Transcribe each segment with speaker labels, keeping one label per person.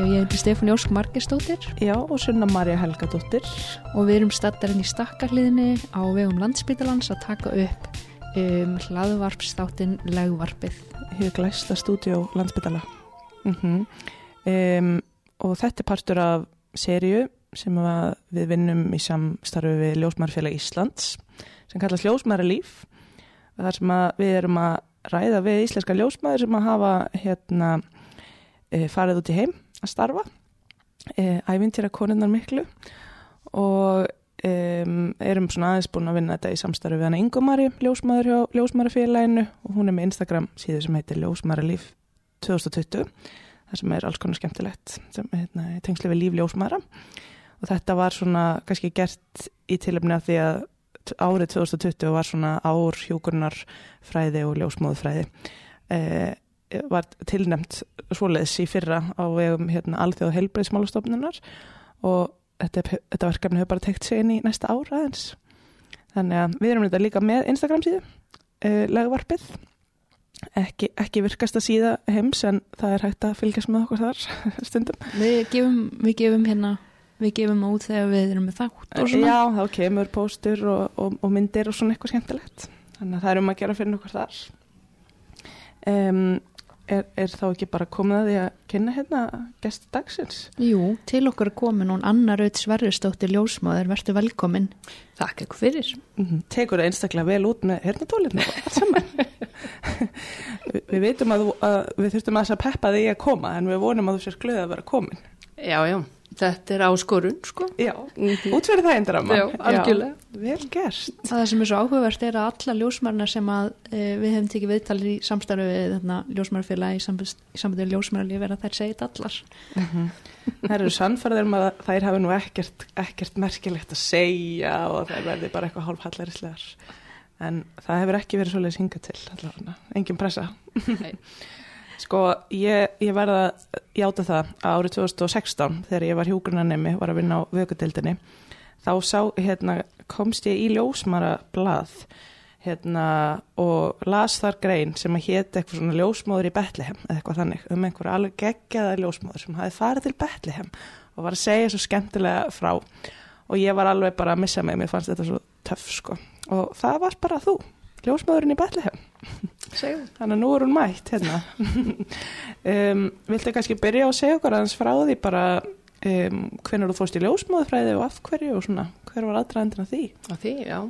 Speaker 1: Ég heiti Stefán Jósk Margestóttir
Speaker 2: Já, og Sunna Marja Helgadóttir.
Speaker 1: og við erum stattarinn í stakkarliðinni á vegum landsbytalans að taka upp um hlaðvarpstáttin legvarpið.
Speaker 2: Hér glæsta stúdíó landsbytala. Mm um, og þetta er partur af serju sem við vinnum í samstarfi við Ljósmærfélag Íslands sem kallast Ljósmæralíf. þar sem við erum að ræða við íslenska ljósmæður sem að hafa hérna e, farið út í heim að starfa e, ævintýra konunnar miklu og um, erum svona aðeins búin að vinna þetta í samstarfi við hana Ingomari, ljósmæður hjá Ljósmærafélaginu og hún er með Instagram síðu sem heitir Ljósmæralíf 2020 þar sem er alls konar skemmtilegt sem í tengslu við líf ljósmæra og þetta var svona kannski gert í tilöfni af því að árið 2020 var svona ár hjúkurnar fræði og ljósmóðfræði eh, var tilnemt svoleiðis í fyrra á vegum hérna, alþjóð heilbreyðsmálastofnunar og þetta, þetta verkefni hefur bara tekt sig inn í næsta ár aðeins þannig að við erum þetta líka með Instagram síðu eh, legvarpið ekki, ekki virkast að síða heims en það er hægt að fylgjast með okkur þar stundum
Speaker 1: Við gefum, við gefum hérna, við gefum út þegar við erum með þátt og svona.
Speaker 2: Já, þá kemur póstur og, og, og myndir og svona eitthvað skemmtilegt. Þannig að það er um að gera fyrir okkur þar. Um, er, er þá ekki bara komið að því að kynna hérna gesti dagsins?
Speaker 1: Jú, til okkur er komin hún Anna Raut Sverrisdóttir Ljósmáður, verður velkomin.
Speaker 3: Takk eitthvað fyrir.
Speaker 2: Mm -hmm. Tekur það einstaklega vel út með hernatólinu saman. Vi, við veitum að, þú, að við þurftum að þess að peppa því að koma en við vonum að þú sér glöðið að vera komin.
Speaker 3: Já, já, þetta er áskorun, sko.
Speaker 2: Já, útverði það eindrama.
Speaker 3: Já, algjörlega.
Speaker 2: Vel gert.
Speaker 1: Það sem er svo áhugavert er að alla ljósmærna sem að e, við hefum tekið viðtalir í samstarfi við þarna ljósmærfélagi í sambandi við ljósmæralíf er að þær segið allar.
Speaker 2: Mm -hmm. Það eru sannfærðir um að þær hafi nú ekkert, ekkert merkilegt að segja og það verði bara eitthvað hálf hallarislegar. En það hefur ekki verið svolítið hinga til, allavega, engin pressa. Sko, ég, ég verða að játa það að árið 2016 þegar ég var hjúgrunanemi, var að vinna á vökudeldinni, þá sá, hérna, komst ég í ljósmara blað hérna, og las þar grein sem að hétt eitthvað svona ljósmóður í Betlehem eða eitthvað þannig, um einhverja alveg geggjaða ljósmóður sem hafi farið til Betlehem og var að segja svo skemmtilega frá. Og ég var alveg bara að missa mig, mér fannst þetta svo töff sko. Og það var bara þú, ljósmóðurinn í Betlehem
Speaker 3: Segðu.
Speaker 2: Þannig að nú er hún mætt hérna. um, viltu kannski byrja á að segja okkur aðeins frá því bara um, hvernig þú fórst í ljósmóðufræði og af hverju og svona, hver var aðdraðandina því?
Speaker 3: Á því, já.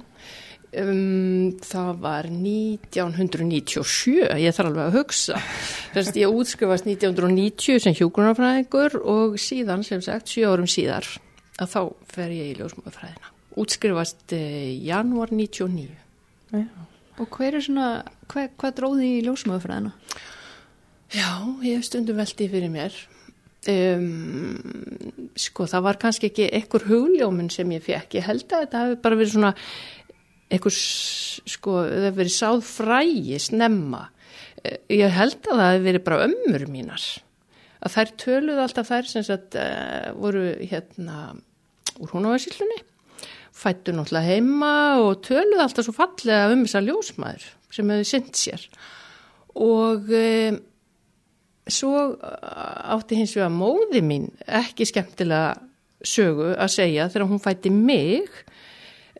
Speaker 3: Um, það var 1997, ég þarf alveg að hugsa. Þess að ég útskrifast 1990 sem hjúgrunarfræðingur og síðan, sem sagt, 7 árum síðar, að þá fer ég í ljósmóðufræðina. Útskrifast eh, janúar 99.
Speaker 2: Já.
Speaker 1: Og hver er svona, hvað, hvað dróði í ljósmóðufræðina?
Speaker 3: Já, ég hef stundum veldið fyrir mér. Um, sko, það var kannski ekki ekkur hugljóminn sem ég fekk. Ég held að þetta hefði bara verið svona ekkur, sko, það hefði verið sáð frægi snemma. Ég held að það hefði verið bara ömmur mínar. Að þær töluðu alltaf þær sem sagt, uh, voru hérna úr húnavarsillunni fættu náttúrulega heima og töluðu alltaf svo fallega um þessar ljósmaður sem hefur synd sér. Og um, svo átti hins vegar móði mín ekki skemmtilega sögu að segja þegar hún fætti mig.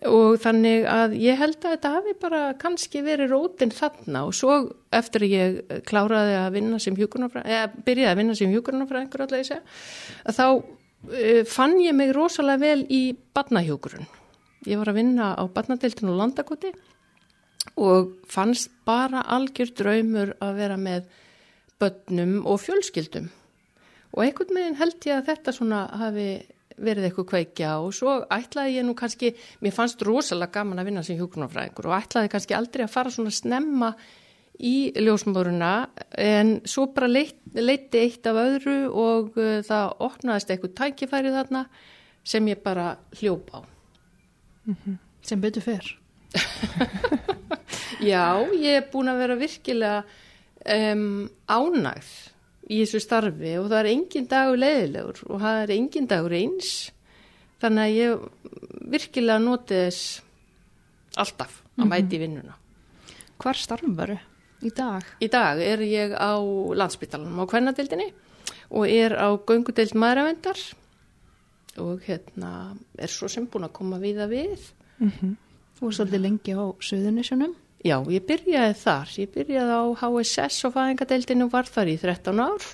Speaker 3: Og þannig að ég held að þetta hafi bara kannski verið rótin þarna. Og svo eftir að ég kláraði að vinna sem hjúkurnafræðingur, eða byrjaði að vinna sem hjúkurnafræðingur alltaf ég segja, þá uh, fann ég mig rosalega vel í badnahjókurun. Ég var að vinna á badnadeltinu og landakoti og fannst bara algjör draumur að vera með börnum og fjölskyldum og einhvern veginn held ég að þetta svona hafi verið eitthvað kveikja og svo ætlaði ég nú kannski, mér fannst rosalega gaman að vinna sem hjókunarfræðingur og ætlaði kannski aldrei að fara svona snemma í ljósmóruna en svo bara leit, leiti eitt af öðru og uh, það opnaðist eitthvað tækifæri þarna sem ég bara hljópa á.
Speaker 1: Mm -hmm. Sem betur fyrr.
Speaker 3: Já, ég er búin að vera virkilega um, ánægð í þessu starfi og það er engin dagur leiðilegur og það er engin dagur eins þannig að ég virkilega noti þess alltaf að mæti í vinnuna.
Speaker 1: Hvar starfaru í dag?
Speaker 3: Í dag er ég á landsbytalanum á kvennadildinni og er á göngudeild maðuravendar og hérna er svo sem búin að koma viða við.
Speaker 2: Mm
Speaker 1: Þú var svolítið lengi á Suðunisjunum.
Speaker 3: Já, ég byrjaði þar. Ég byrjaði á HSS og fæðingadeildinu og var þar í 13 ár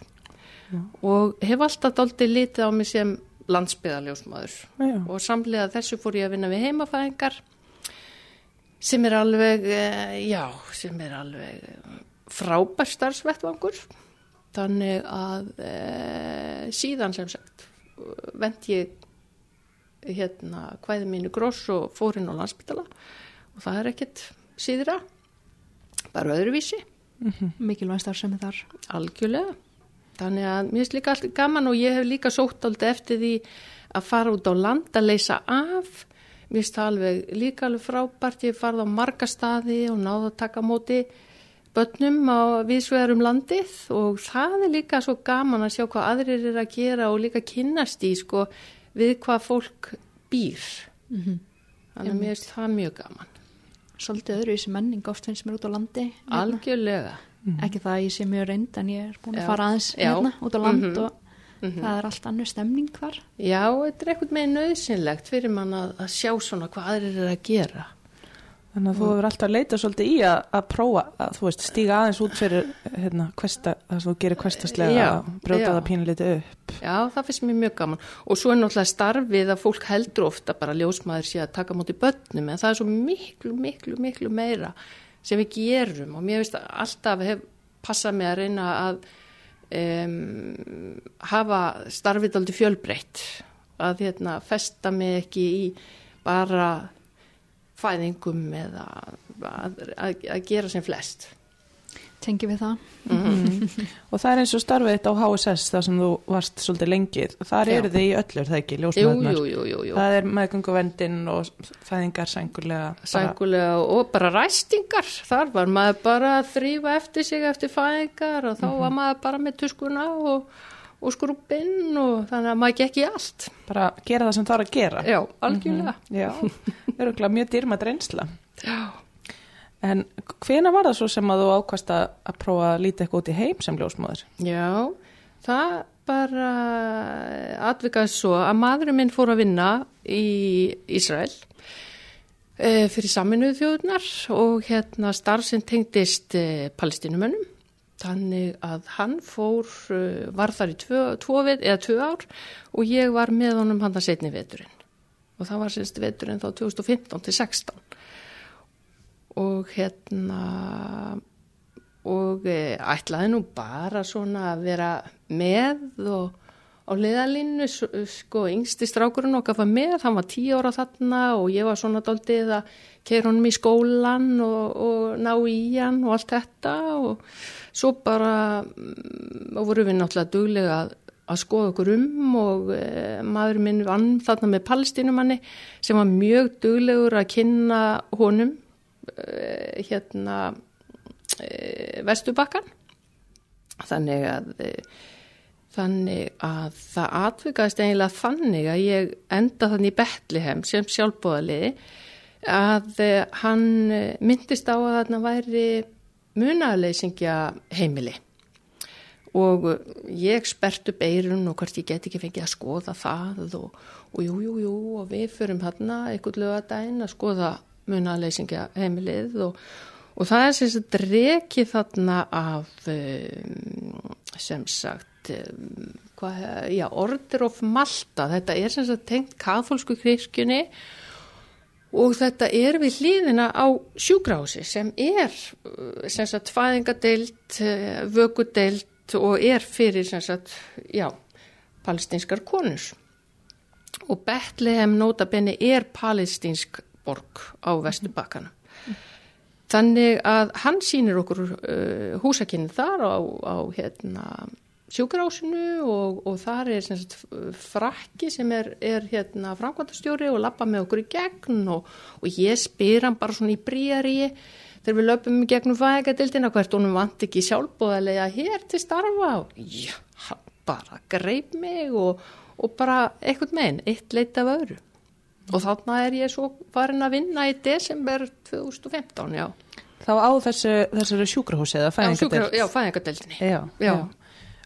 Speaker 3: og hef alltaf doldið litið á mig sem landsbyðaljósmaður
Speaker 2: Já.
Speaker 3: og samlega þessu fór ég að vinna við heimafæðingar sem er alveg, eh, já, sem er alveg eh, frábær starfsvettvangur. Þannig að e, síðan sem sagt vend ég hérna hvæði mínu gross og fór inn á landsbytala og það er ekkert síðra, bara öðruvísi,
Speaker 1: Mikilvæg starfsemi þar.
Speaker 3: algjörlega. Þannig að mér finnst líka allt gaman og ég hef líka sótt aldrei eftir því að fara út á land að leysa af. Mér finnst það alveg líka alveg frábært. Ég farið á marga staði og náðu að taka á móti börnum á viðsvegarum landið og það er líka svo gaman að sjá hvað aðrir er að gera og líka kynnast í sko við hvað fólk býr.
Speaker 1: Mm
Speaker 3: Þannig að mér finnst það mjög gaman.
Speaker 1: Svolítið öðruvísi menning oft finnst mér út á landi. hérna.
Speaker 3: Algjörlega.
Speaker 1: Ekki það að ég sé mjög reynd en ég er búin að
Speaker 3: Já.
Speaker 1: fara aðeins hérna út á land
Speaker 3: Mhm.
Speaker 1: og það er allt annur stemning þar.
Speaker 3: Já, þetta er eitthvað með nöðsynlegt fyrir mann að, að sjá svona hvað aðrir er að gera.
Speaker 2: Þannig að þú hefur alltaf leitað svolítið í að, að prófa að þú veist stíga aðeins út fyrir hérna kvesta, það sem þú gerir kvestaslega að brjóta það pínulítið upp.
Speaker 3: Já, það finnst mér mjög gaman. Og svo er náttúrulega starfið að fólk heldur ofta bara ljósmaður sé að taka móti börnum en það er svo miklu, miklu, miklu meira sem við gerum og mér finnst að alltaf hef passað mig að reyna að um, hafa starfið aldrei fjölbreytt að hérna, festa mig ekki í bara fæðingum eða að, að, að gera sem flest.
Speaker 1: Tengi við það.
Speaker 2: Og það er eins og starfið þetta á HSS þar sem þú varst svolítið lengið. Þar eru þið í öllur, það ekki,
Speaker 3: Jú,
Speaker 2: ljósmaðurnar.
Speaker 3: jú, jú, jú, jú.
Speaker 2: Það er meðgönguvendin og fæðingar sængulega. bara-
Speaker 3: Sængulega og bara ræstingar. Þar var maður bara að þrýfa eftir sig eftir fæðingar og þá var maður bara með tuskuna og, og skrúpinn og þannig að maður gekk í allt.
Speaker 2: Bara gera það sem það er að gera.
Speaker 3: Já, algjörlega.
Speaker 2: Já, það eru örugglega mjög dýrmætt reynsla.
Speaker 3: Já.
Speaker 2: En hvena var það svo sem að þú ákvast að prófa að líta eitthvað út í heim sem ljósmaður?
Speaker 3: Já, það bara atvikaði svo að maðurinn minn fór að vinna í Ísrael e, fyrir saminuðu þjóðunar og hérna starf sem tengdist e, palestinumönnum. Þannig að hann fór, e, var þar í tvö, tvo, tvö ár og ég var með honum hann að setni veturinn. Og það var sérst veturinn þá 2015 til 16. Og hérna og e, ætlaði nú bara svona að vera með og á liðalínu, sko, yngsti strákurinn okkar var með, hann var tíu ára þarna og ég var svona doldið að keira honum í skólan og, og ná í hann og allt þetta og svo bara mm, og voru við náttúrulega duglega að, að skoða okkur um og e, maður minn vann þarna með palestinumanni sem var mjög duglegur að kynna honum e, hérna e, Vesturbakkan þannig að þannig að það atvikaðist eiginlega þannig að ég enda þannig í Betlehem sem sjálfbóðaliði að hann myndist á að þarna væri munaleysingja heimili. Og ég spert upp eirun og hvort ég get ekki fengið að skoða það og, og jú, jú, jú og við förum hérna einhvern lögadaginn að skoða munaleysingja heimilið og, og það er sem sagt rekið þarna af um, sem sagt um, hvað, já, Order of Malta. Þetta er sem sagt tengt katholsku kirkjunni og þetta er við hlýðina á sjúgrási sem er uh, sem sagt fæðingadeild, uh, vökudeild og er fyrir sem sagt, já, palestinskar konus. Og Betlehem notabenni er palestinsk borg á Vesturbakana. Þannig að hann sýnir okkur uh, húsakynni þar á, á hérna, sjúkrásinu og, og þar er sagt, frakki sem er, er hérna, framkvæmtastjóri og lappa með okkur í gegn og, og ég spyr hann bara svona í bríari þegar við löpum í gegnum fæðingadildina hvert honum vant ekki sjálfbóðarlega hér til starfa og já, hann bara greip mig og, og bara eitthvað meginn, eitt leitt af öðru. Og þarna er ég svo farin að vinna í desember 2015, já.
Speaker 2: Þá á þessu, þessari sjúkrahúsi eða
Speaker 3: Já, sjúkra-
Speaker 2: fæðingadeild?
Speaker 3: Já, fæðingadeildinni.
Speaker 2: Já,
Speaker 3: Já.
Speaker 2: já.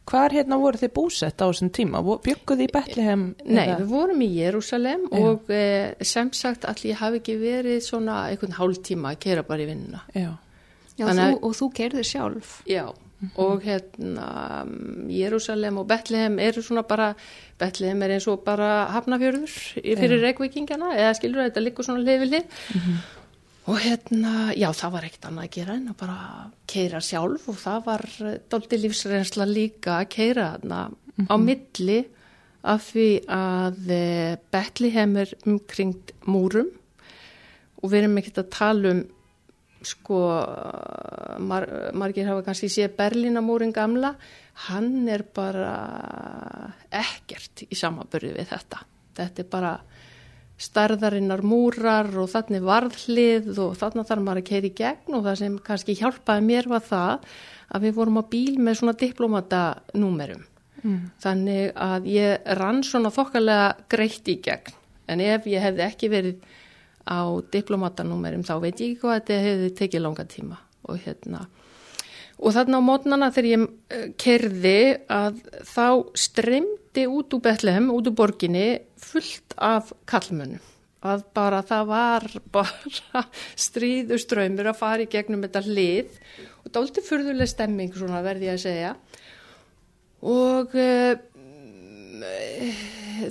Speaker 2: Hvar hérna voru þið búsett á þessum tíma? Bygguð í Betlehem?
Speaker 3: Nei, eða? við vorum í Jérúsalem og eh, sem sagt allir hafi ekki verið svona einhvern hálf tíma að kera bara í vinnuna.
Speaker 1: Já, Já þú, og þú gerði sjálf.
Speaker 3: Já, mm -hmm. og hérna Jérúsalem og Betlehem eru svona bara, Betlehem er eins og bara hafnafjörður fyrir reikvíkingana eða skilur þetta líka svona lifilið. Mm -hmm og hérna, já það var ekkert annað að gera en að bara keira sjálf og það var eh, doldi lífsreynsla líka að keira þarna mm -hmm. á mhm. milli af því að eh, Betliheim er umkringt múrum og við erum ekkert að tala um sko mar, margir hafa kannski séð Berlínamúrin gamla hann er bara ekkert í samabörði við þetta þetta er bara starðarinnar múrar og þannig varðlið og þannig þarf maður að keira í gegn og það sem kannski hjálpaði mér var það að við vorum á bíl með svona diplomatanúmerum. Mm. Þannig að ég rann svona þokkalega greitt í gegn en ef ég hefði ekki verið á diplomatanúmerum þá veit ég ekki hvað þetta hefði tekið langa tíma og hérna og þarna á mótnana þegar ég eh, kerði að þá streymdi út úr Betlehem, út úr borginni fullt af kallmönnum að bara það var bara stríðuströymur að fara í gegnum þetta hlið og það er alltaf fyrðuleg stemming svona verði ég að segja. Og e,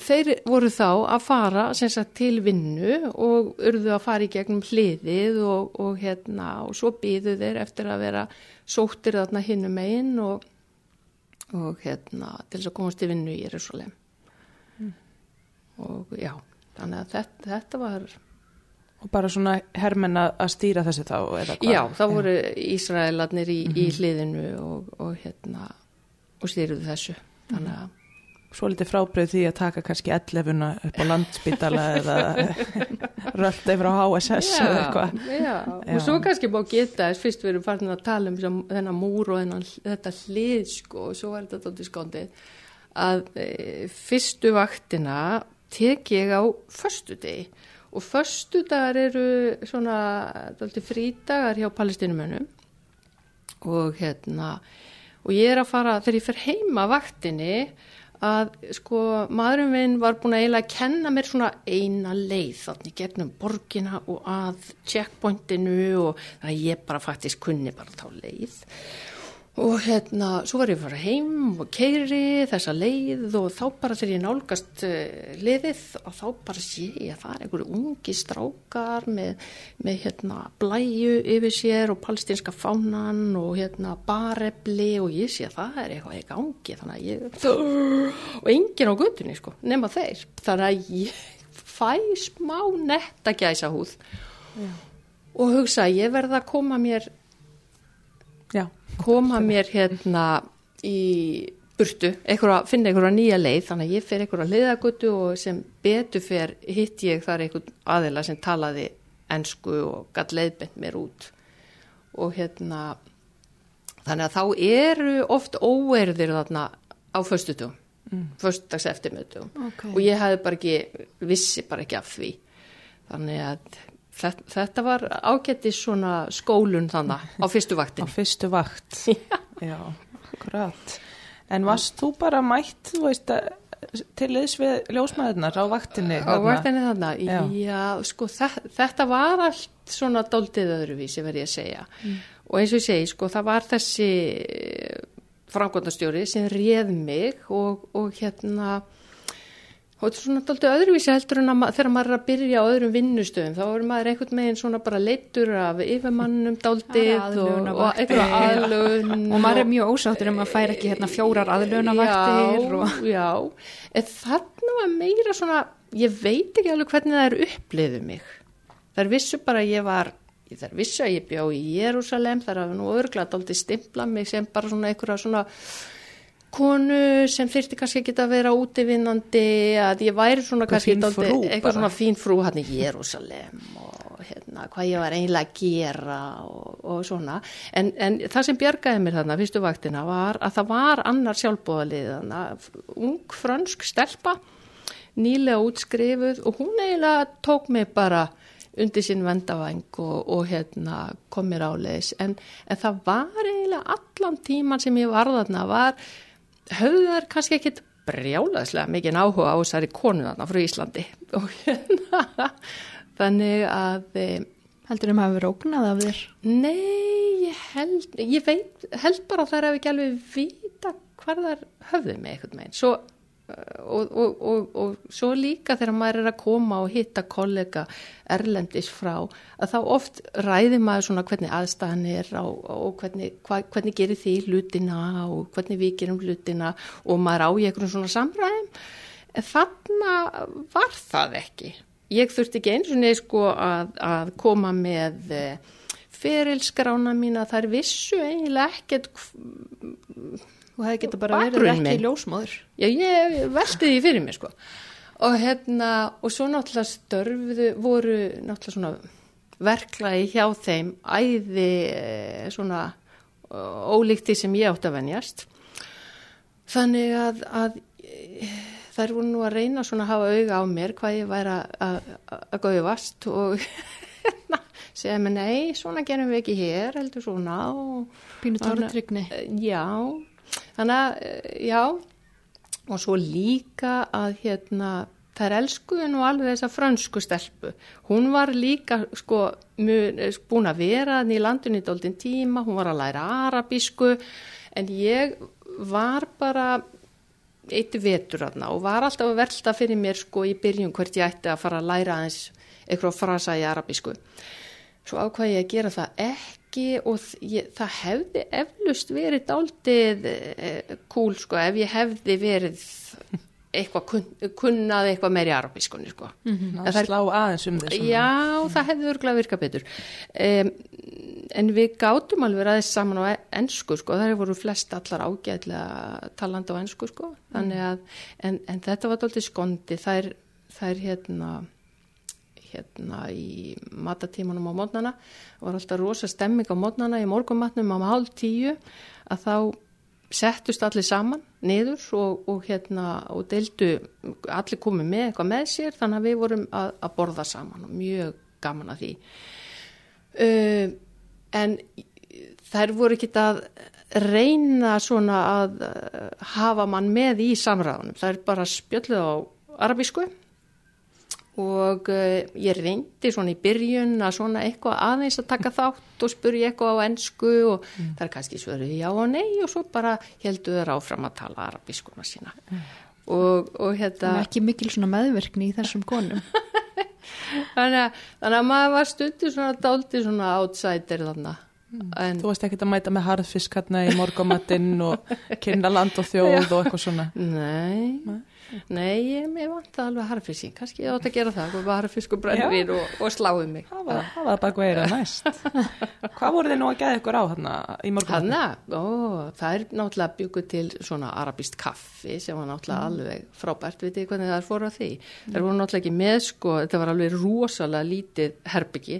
Speaker 3: þeir voru þá að fara sagt, til vinnu og urðu að fara í gegnum hliðið og, og, hérna, og svo býðu þeir eftir að vera sóttir þarna hinnum einn og, og hérna, til þess að komast til vinnu í Jérúsalem og já, þannig að þetta, þetta var
Speaker 2: Og bara svona hermenn að stýra þessi þá eða hvað?
Speaker 3: Já, þá voru Ísraelarnir í, mm -hmm. í mhm. hliðinu og, og hérna og stýruðu þessu þannig að
Speaker 2: Svo litið frábröð því að taka kannski ellefuna upp á landsbytala eða rölda yfir á HSS
Speaker 3: já, eða eitthvað. Já, já, og svo kannski bá geta þess fyrst við erum farin að tala um þennan múr og þennan, þetta hlið sko og svo er þetta tóttið skóndið að e, fyrstu vaktina tek ég á förstu degi og förstu dagar eru svona frídagar hjá palestinumönnum og hérna og ég er að fara, þegar ég fer heima vaktinni að sko maðurum minn var búin að eiginlega kenna mér svona eina leið þannig gegnum borgina og að checkpointinu og að ég bara faktisk kunni bara þá leið og hérna, svo var ég að fara heim og keiri þessa leið og þá bara þegar ég nálgast uh, liðið og þá bara sé ég að það er einhverju ungi strákar með, með hérna blæju yfir sér og palestinska fánan og hérna barefli og ég sé að það er eitthvað í gangi þannig að ég og engin á guttunni sko, nema þeir. Þannig að ég fæ smá netta gæsa húð Já. og hugsa ég verða að koma mér koma mér hérna í burtu, einhverja, finna einhverja nýja leið þannig að ég fer einhverja leiðagutu og sem betur fer hitt ég þar einhvern aðila sem talaði ennsku og gætt leiðbent mér út og hérna þannig að þá eru oft óerðir þarna á föstutum mm. föstudags eftirmötum okay. og ég hefði bara ekki vissi bara ekki af því þannig að Þetta, var ágætti svona skólun þannig á fyrstu vaktin.
Speaker 2: Á fyrstu vakt, já, akkurat. En varst þú bara mætt, þú veist, til þess við ljósmaðurnar á vaktinni?
Speaker 3: Á vaktinni þannig, já, já sko þetta, þetta var allt svona doldið öðruvísi verði ég að segja. Mm. Og eins og ég segi, sko það var þessi framkvæmdastjóri sem réð mig og, og hérna og þetta er svona alltaf öðruvísi heldur en að þegar maður er að byrja á öðrum vinnustöðum þá er maður einhvern veginn svona bara leittur af yfirmannum daldið og, og eitthvað aðlun
Speaker 1: og maður er mjög ósáttur um að færa ekki hérna fjórar aðlunavaktir
Speaker 3: Já, og... já, en þarna var meira svona, ég veit ekki alveg hvernig það er uppliðið mig. Þar vissu bara að ég var þar vissu að ég bjá í Jérúsalem þar að nú örglað daldið stimpla mig sem bara svona einhverja svona konu sem þurfti kannski ekki að vera útivinnandi að ég væri svona kannski eitthvað svona fín frú hann í Jérúsalem og hérna hvað ég var eiginlega að gera og, og svona. En, en það sem björgaði mér þarna fyrstu vaktina var að það var annar sjálfbóðalið ung fransk stelpa nýlega útskrifuð og hún eiginlega tók mig bara undir sín vendavæng og, og hérna kom mér áleis en, en það var eiginlega allan tíman sem ég var þarna var höfðu þær kannski ekkit brjálaðslega mikið áhuga á þessari konu þarna frá Íslandi og hérna þannig að e,
Speaker 1: Heldur þeim hafa verið ógnað af þér?
Speaker 3: nei, ég held ég veit, held bara að þær hafi ekki alveg vita hvað þær höfðu með einhvern veginn svo, uh, og, og, og, og svo líka þegar maður er að koma og hitta kollega erlendis frá að þá oft ræðir maður svona hvernig aðstæðan er og hvernig, hva, hvernig gerir því hlutina og hvernig við gerum hlutina og maður á í einhvern svona samræðum. En þarna var það ekki. Ég þurfti ekki eins og neð sko að, að koma með eh, ferilskrána mína. Þær vissu eiginlega ekkert
Speaker 1: Þú hefði geta bara verið ekki
Speaker 3: minn.
Speaker 1: ljósmóður.
Speaker 3: Já, ég velti því fyrir mér sko. Og hérna, og svo náttúrulega störfuðu, voru náttúrulega svona verklagi hjá þeim æði eh, svona ólíkt því sem ég átt að venjast. Þannig að, að eh, þær voru nú að reyna svona að hafa auga á mér hvað ég væri að, að, að gauðvast og hérna, segja mér nei, svona gerum við ekki hér, heldur svona
Speaker 1: Pínu.
Speaker 3: Eh, Já, þannig að, eh, já, og svo líka að hérna, þær elskuðu nú alveg þessa frönsku stelpu. Hún var líka, sko, mjög, eh, búin að vera í landinu í doldin tíma, hún var að læra arabísku, en ég var bara eitt vetur aðna og var alltaf að velta fyrir mér, sko, í byrjun hvert ég ætti að fara að læra aðeins eitthvað frasa í arabísku. Svo ákvað ég að gera það ekki og þ- ég, það hefði eflust verið dálítið eh, kúl sko ef ég hefði verið eitthvað kun, kunnað eitthvað meir í arabískunni sko.
Speaker 2: Ná,
Speaker 3: En þær-
Speaker 2: slá aðeins um þess
Speaker 3: Já, það hefði örgulega virkað betur. Um, en við gátum alveg aðeins saman á e- ensku sko, það voru flest allar ágætlega talandi á ensku sko, þannig að, en, en þetta var dálítið skondi, þær, þær hérna, hérna í matatímanum á mótnana, var alltaf rosa stemming á mótnana í morgumatnum á hálf tíu, að þá settust allir saman niður og, og hérna og deildu, allir komið með eitthvað með sér þannig að við vorum að, að borða saman og mjög gaman að því. Uh, en þær voru ekki að reyna svona að uh, hafa mann með í samræðunum, þær bara spjölluð á arabísku og uh, ég reyndi svona í byrjun að svona eitthvað aðeins að taka þátt og spurja eitthvað á ensku og það er kannski svöruð já og nei og svo bara heldur þær áfram að tala arabískuna sína. Og, og
Speaker 1: Það
Speaker 3: hérna
Speaker 1: er ekki mikil svona meðvirkni í þessum konum.
Speaker 3: þannig að, þannig að maður var stundu svona dálítið svona outsider þarna. En
Speaker 2: Þú varst ekkert að mæta með harðfisk hérna í morgumatinn og kynna land og þjóð og eitthvað svona.
Speaker 3: nei, nei, ég, ég vant það alveg harfising, kannski ég átt að gera það bara harfisk og brennvin og, og sláði mig.
Speaker 2: Það var, það var bara er næst. Hvað voru þið nú að geða ykkur á hérna í morgumatinn?
Speaker 3: Hanna, ó, það er náttúrulega bygguð til svona arabist kaffi sem var náttúrulega alveg frábært, veit ég hvernig það er fóru að því. Það voru náttúrulega ekki með sko, þetta var alveg rosalega lítið herbyggi.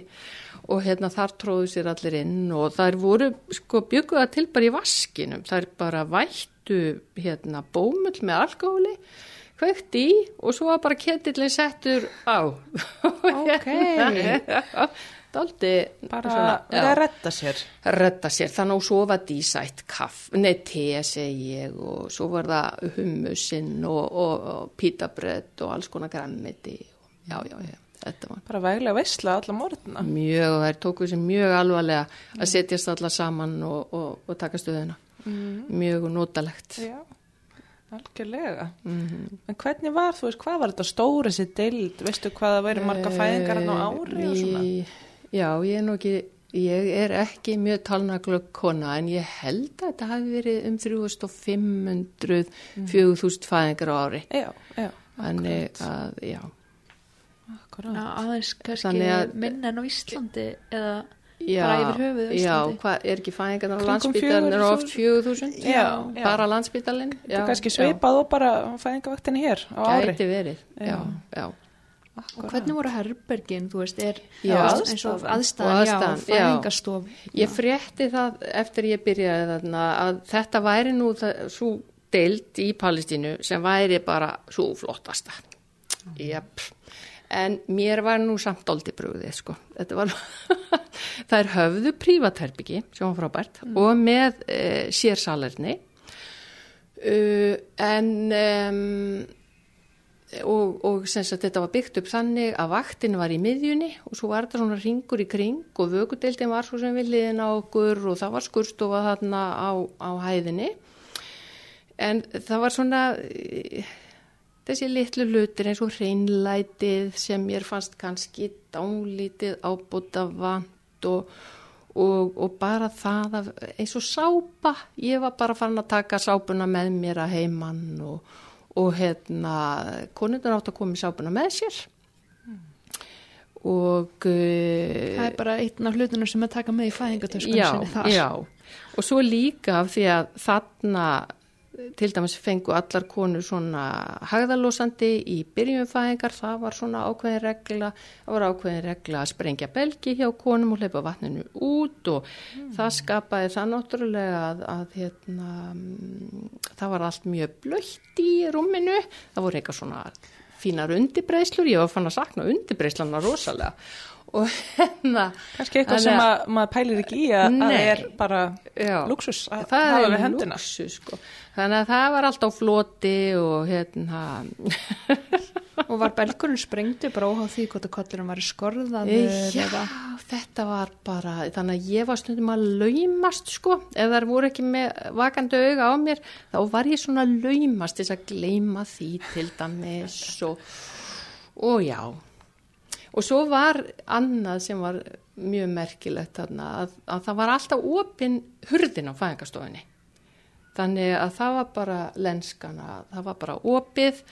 Speaker 3: Og hérna þar tróðu sér allir inn og þær voru sko bygguða til bara í vaskinum, þær bara vættu hérna bómull með alkohóli, kveikt í og svo var bara ketillin settur á.
Speaker 2: Ok.
Speaker 3: Daldi
Speaker 2: Bara verið að retta sér.
Speaker 3: redda sér, þannig að svo var dísætt kaff, nei te segi ég og svo var það hummusinn og, og, og pítabrödd og alls konar grammiti já, já, já,
Speaker 2: Bara væglega veistla alla morgna.
Speaker 3: mjög og þær tóku sér mjög alvarlega að setjast alla saman og, og, taka stöðuna mjög notalegt
Speaker 2: Já, algjörlega.
Speaker 3: mm
Speaker 2: En hvernig var, þú veist, hvað var þetta stóra sér deild? Veistu hvað það væri marga fæðingar hérna á ári og svona?
Speaker 3: Já, ég er nú ekki, ég er ekki mjög talnaglögg kona en ég held að þetta hafi verið um 3500, 4000 fæðingar á ári.
Speaker 2: Já, já,
Speaker 3: Þannig að, já,
Speaker 2: akkurát.
Speaker 1: Aðeins kannski
Speaker 3: Þannig að-
Speaker 1: minn en á Íslandi eða
Speaker 3: já,
Speaker 1: Bara yfir höfuð
Speaker 3: já, hvað, er ekki fæðingar á landsbítalinn er
Speaker 2: 4.000?
Speaker 3: oft 4000?
Speaker 2: Já, já.
Speaker 3: Bara landsbítalinn?
Speaker 2: Þetta er kannski svipað og bara fæðingavaktinni hér á ári.
Speaker 3: Gæti verið, já,
Speaker 2: Já.
Speaker 3: já.
Speaker 1: og hvernig voru herbergin, þú veist, er
Speaker 3: Já,
Speaker 1: eins og aðstæðan, já,
Speaker 3: aðstæðan, já.
Speaker 1: fæðingastof
Speaker 3: Ég frétti það eftir ég byrjaði þarna að þetta væri nú svo deild í Palestínu sem væri bara svo flottasta. Jep. En mér var nú samt doldi brúðið, sko. Var, það er höfðu prívatherbyggi, sem var frábært, og með e, sérsalerni. uh, en um, og, og sagt þetta var byggt upp þannig að vaktin var í miðjunni og svo var þetta svona ringur í kring og vökudeildin var svo sem við liðin á okkur og það var skurstofa þarna á, á hæðinni en það var svona þessi litlu hlutir eins og hreinlætið sem mér fannst kannski dánlítið ábúta vant og, og, og bara það að, eins og sápa, ég var bara farin að taka sápuna með mér að heimann og og hérna konundar átt að koma í sápuna með sér mm. og uh,
Speaker 1: það er bara einn af hlutunum sem að taka með í fæðingatöskunum
Speaker 3: já, já, og svo líka af því að þarna til dæmis fengu allar konur svona hagðalósandi í byrjumfæðingar, það var svona ákveðin regla, það var ákveðin regla að sprengja belgi hjá konum og hleypa vatninu út og mm. það skapaði það náttúrulega að, að hérna, það var allt mjög blöytt í rúminu, það voru eitthvað svona fínar undirbreislur, ég var fann að sakna undirbreislana rosalega og hérna
Speaker 2: kannski eitthvað sem að, maður pælir ekki í að það er bara já, luxus að hafa við hendina.
Speaker 3: luxus, sko. þannig að það var alltaf floti og hérna
Speaker 1: og var belgurinn sprengtu bara óháð því hvort að kollurum var skorðað
Speaker 3: já, eða? þetta var bara þannig að ég var stundum að laumast sko, ef það voru ekki með vakandi auga á mér, þá var ég svona laumast þess að gleima því til dæmis og, og já og svo var annað sem var mjög merkilegt þarna að, að það var alltaf opinn hurðin á fæðingarstofinni þannig að það var bara lenskana, það var bara opið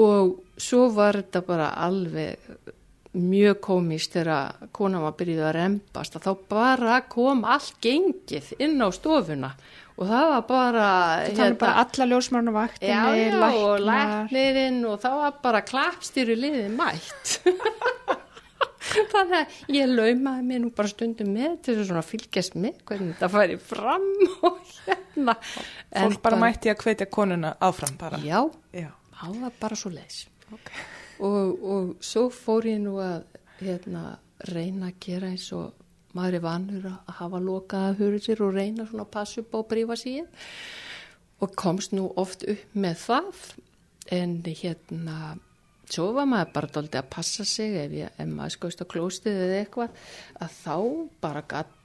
Speaker 3: og svo var þetta bara alveg mjög komist þegar konan var byrjuð að rempast að þá bara kom allt gengið inn á stofuna og það var bara
Speaker 1: það var bara alla ljósmarnu vaktinni
Speaker 3: já, já, og læknirinn og það var bara klappstýru liðið mætt. Þannig að ég laumaði mér nú bara stundum með til þess að fylgjast með hvernig þetta færi fram og hérna.
Speaker 2: Fólk bara, bara mætti að hvetja konuna áfram bara.
Speaker 3: Já, já. það var bara svo leis okay. og, og svo fór ég nú að hérna, reyna að gera eins og maður er vanur að hafa lokaða hurðir og reyna svona að passa upp á prífasíin og komst nú oft upp með það. En hérna svo var maður bara doldið að passa sig ef, ég, ef maður skoðist á klóstið eða eitthvað að þá bara gætt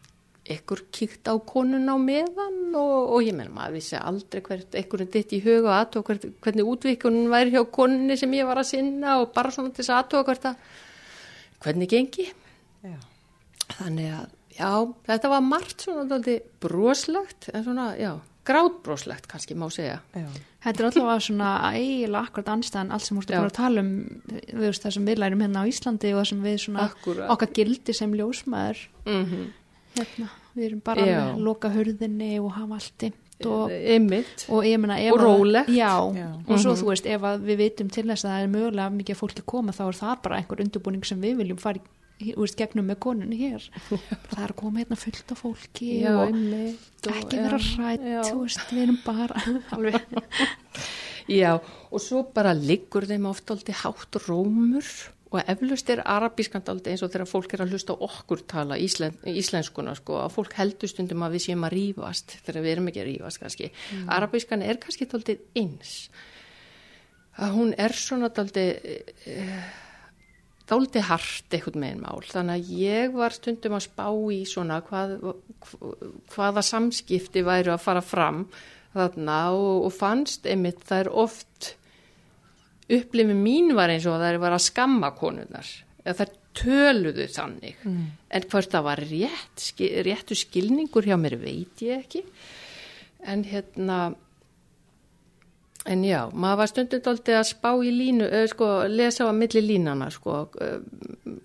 Speaker 3: ekkur kíkt á konun á meðan og, og ég menn maður vissi aldrei hvert ekkur er ditt í huga og aðtók hvernig útvikunum væri hjá konunni sem ég var að sinna og bara svona til þess aðtók hvert að hvernig gengi. Já þannig að já, þetta var margt svona broslegt en svona, já, grátbroslegt kannski má segja já.
Speaker 1: Þetta er alltaf svona eiginlega akkurat anstæðan allt sem mústu bara að tala um veist það sem við lærum hérna á Íslandi og það sem við svona Akkurat. okkar gildi sem ljósmaður mm -hmm. hérna, við erum bara já. að loka hörðinni og hafa allt
Speaker 3: og, og,
Speaker 1: myna,
Speaker 3: og rólegt
Speaker 1: já, já. og svo mm -hmm. þú veist ef við veitum til þess að það er mögulega mikið fólki að koma þá er það bara einhver undurbúning sem við viljum fara í Úrst, gegnum með konunni hér. Það er að koma hérna fullt af fólki já, og einmitt, ekki vera rætt við erum bara
Speaker 3: já og svo bara liggur þeim ofta aldrei hátt rómur og eflust er arabískand aldrei eins og þegar fólk er að hlusta okkur tala íslen, íslenskuna sko að fólk heldur stundum að við séum að rýfast þegar við erum ekki að rýfast kannski. Mm. arabískan er kannski aldrei eins. Að hún er svona aldrei þáldi hart eitthvað með einn mál. Þannig að ég var stundum að spá í svona hvað, hvaða samskipti væru að fara fram þarna og, og fannst einmitt er oft upplifið mín var eins og það er að skamma konunar eða það töluðu þannig. Mm. en hvort það var rétt, réttu skilningur hjá mér veit ég ekki. En hérna En já, maður var stundin aldrei að spá í línu, eða sko lesa á að milli línana sko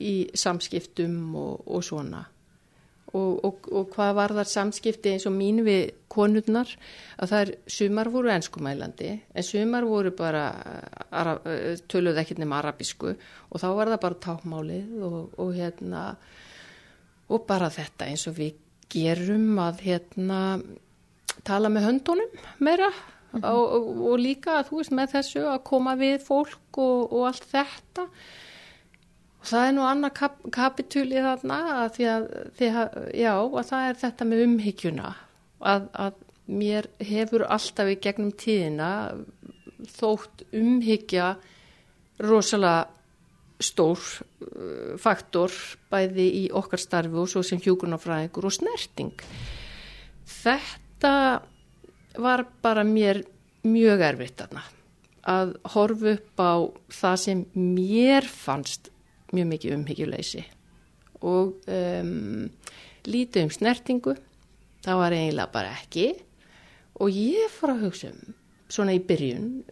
Speaker 3: í samskiptum og, og svona. Og, og, og hvað var þar samskipti eins og mín við konurnar? Að það er sumar voru ennskumælandi en sumar voru bara ara, töluð ekkert nema arabísku. Og þá var það bara tákmálið og hérna og bara þetta eins og við gerum að hérna tala með höndunum meira mm -hmm. og, og líka þú veist með þessu að koma við fólk og, og allt þetta og það er nú annað kap, kapitúli þarna að því að, því að já að það er þetta með umhyggjuna að, að mér hefur alltaf í gegnum tíðina þótt umhyggja rosalega stór uh, faktor bæði í okkar starfi og svo sem hjúkunarfræðingur og snerting. Þetta var bara mér mjög erfitt aðna að horfa upp á það sem mér fannst mjög mikið umhyggjuleysi og um, lítið um snertingu, það var eiginlega bara ekki. Og ég fór að hugsa um svona í byrjun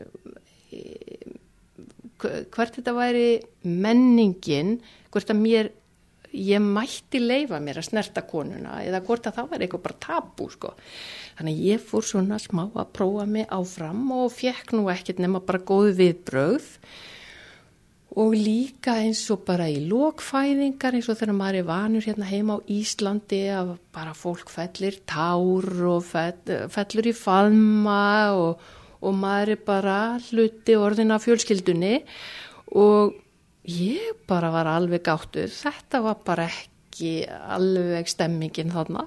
Speaker 3: hvert þetta væri menningin, hvert að mér ég mætti leifa mér að snerta konuna eða hvort að það væri eitthvað bara tabú sko. Þannig ég fór svona smá að prófa mig áfram og fekk nú ekkert nema bara góð viðbröð og líka eins og bara í lokfæðingar eins og þegar maður er vanur hérna heima á Íslandi að bara fólk fellir tár og fellur í faðma og og maður er bara hluti orðina fjölskyldunni og ég bara var alveg gáttuð, þetta var bara ekki alveg stemmingin þarna.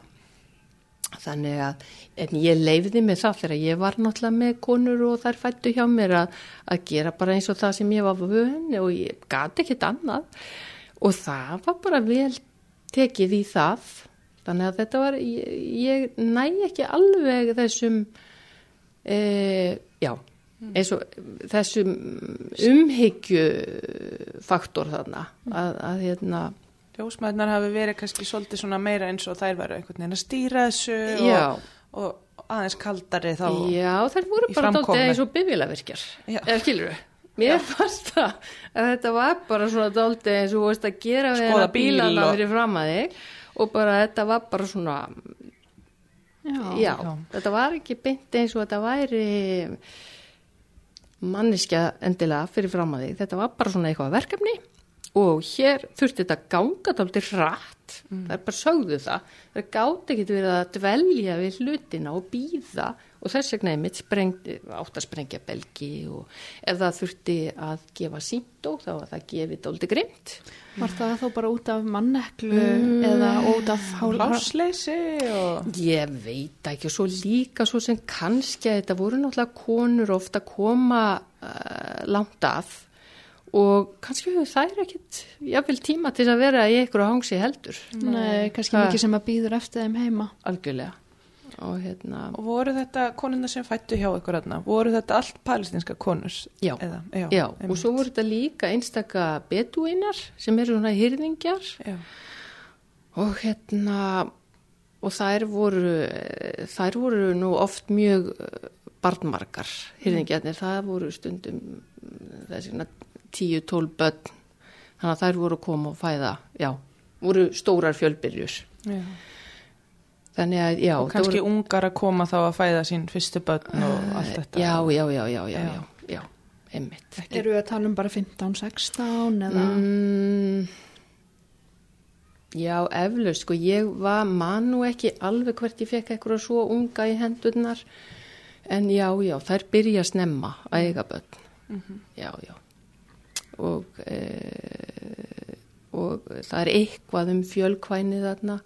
Speaker 3: Þannig að en ég leifði mig það þegar ég var náttúrulega með konur og þær fættu hjá mér að, að gera bara eins og það sem ég var vöðin og ég gati ekkit annað. Og það var bara vel tekið í það. Þannig að þetta var, ég, ég næ ekki alveg þessum e, já. Eins og þessum umhyggjufaktor þarna að, að hérna
Speaker 2: Ljósmaðurnar hafi verið kannski svolítið svona meira eins og þær varu einhvern veginn að stýra þessu og, og aðeins kaldari þá
Speaker 3: Já, þær voru bara dálta eins og bifilavirkjar eða skilur þau Mér fannst það að þetta var bara svona dálta eins og veist að gera við
Speaker 2: Skoða
Speaker 3: bílana fyrir fram að þig og bara þetta var bara svona Já, já, já, þetta var ekki beint eins og þetta væri manniska endilega fyrir fram að því. Þetta var bara svona eitthvað verkefni og hér þurfti þetta ganga tóltir hratt, mm. það er bara sögðu það. Það gáti ekki verið að dvelja við hlutina og býða og þess vegna er mitt átt að sprengja belgi og ef það þurfti að gefa síndó þá var það gefið tólti grimt.
Speaker 1: Var það þá bara út af manneklu mm. eða út af
Speaker 2: hálásleysi? Og...
Speaker 3: Ég veit ekki og svo líka svo sem kannski að þetta voru náttúrulega konur ofta að koma uh, langt af og kannski það er ekkit jáfnveil tíma til að vera í einhverju hangsi heldur.
Speaker 1: Nei, kannski mikið sem að býður eftir þeim heima.
Speaker 3: Algjörlega og hérna
Speaker 2: og voru þetta konuna sem fættu hjá ykkur aðna voru þetta allt palestinska konur?
Speaker 3: Já, Eða, já, já og svo voru þetta líka einstaka beduinar sem eru svona hýrðingjar og hérna og þær voru þær voru nú oft mjög eh, barnmarkar hýrðingjarnir, það voru stundum þessina 10-12 börn. Þannig að þær voru að koma og fæða já, voru stórar fjölbyrjus já
Speaker 2: Þannig að, já. Og kannski voru... ungar að koma þá að fæða sín fyrstu börn og allt þetta.
Speaker 3: Já, já, já, já, já, já, já, einmitt.
Speaker 1: Eru við að tala um bara 15-16 eða? Mm,
Speaker 3: já, eflaust, sko, ég var mann og ekki alveg hvert ég fekk eitthvað svo unga í hendurnar, en já, já, þær byrja að snemma að eiga börn. Mm -hmm. Já, já. Og, e, og það er eitthvað um fjölkvænið þarna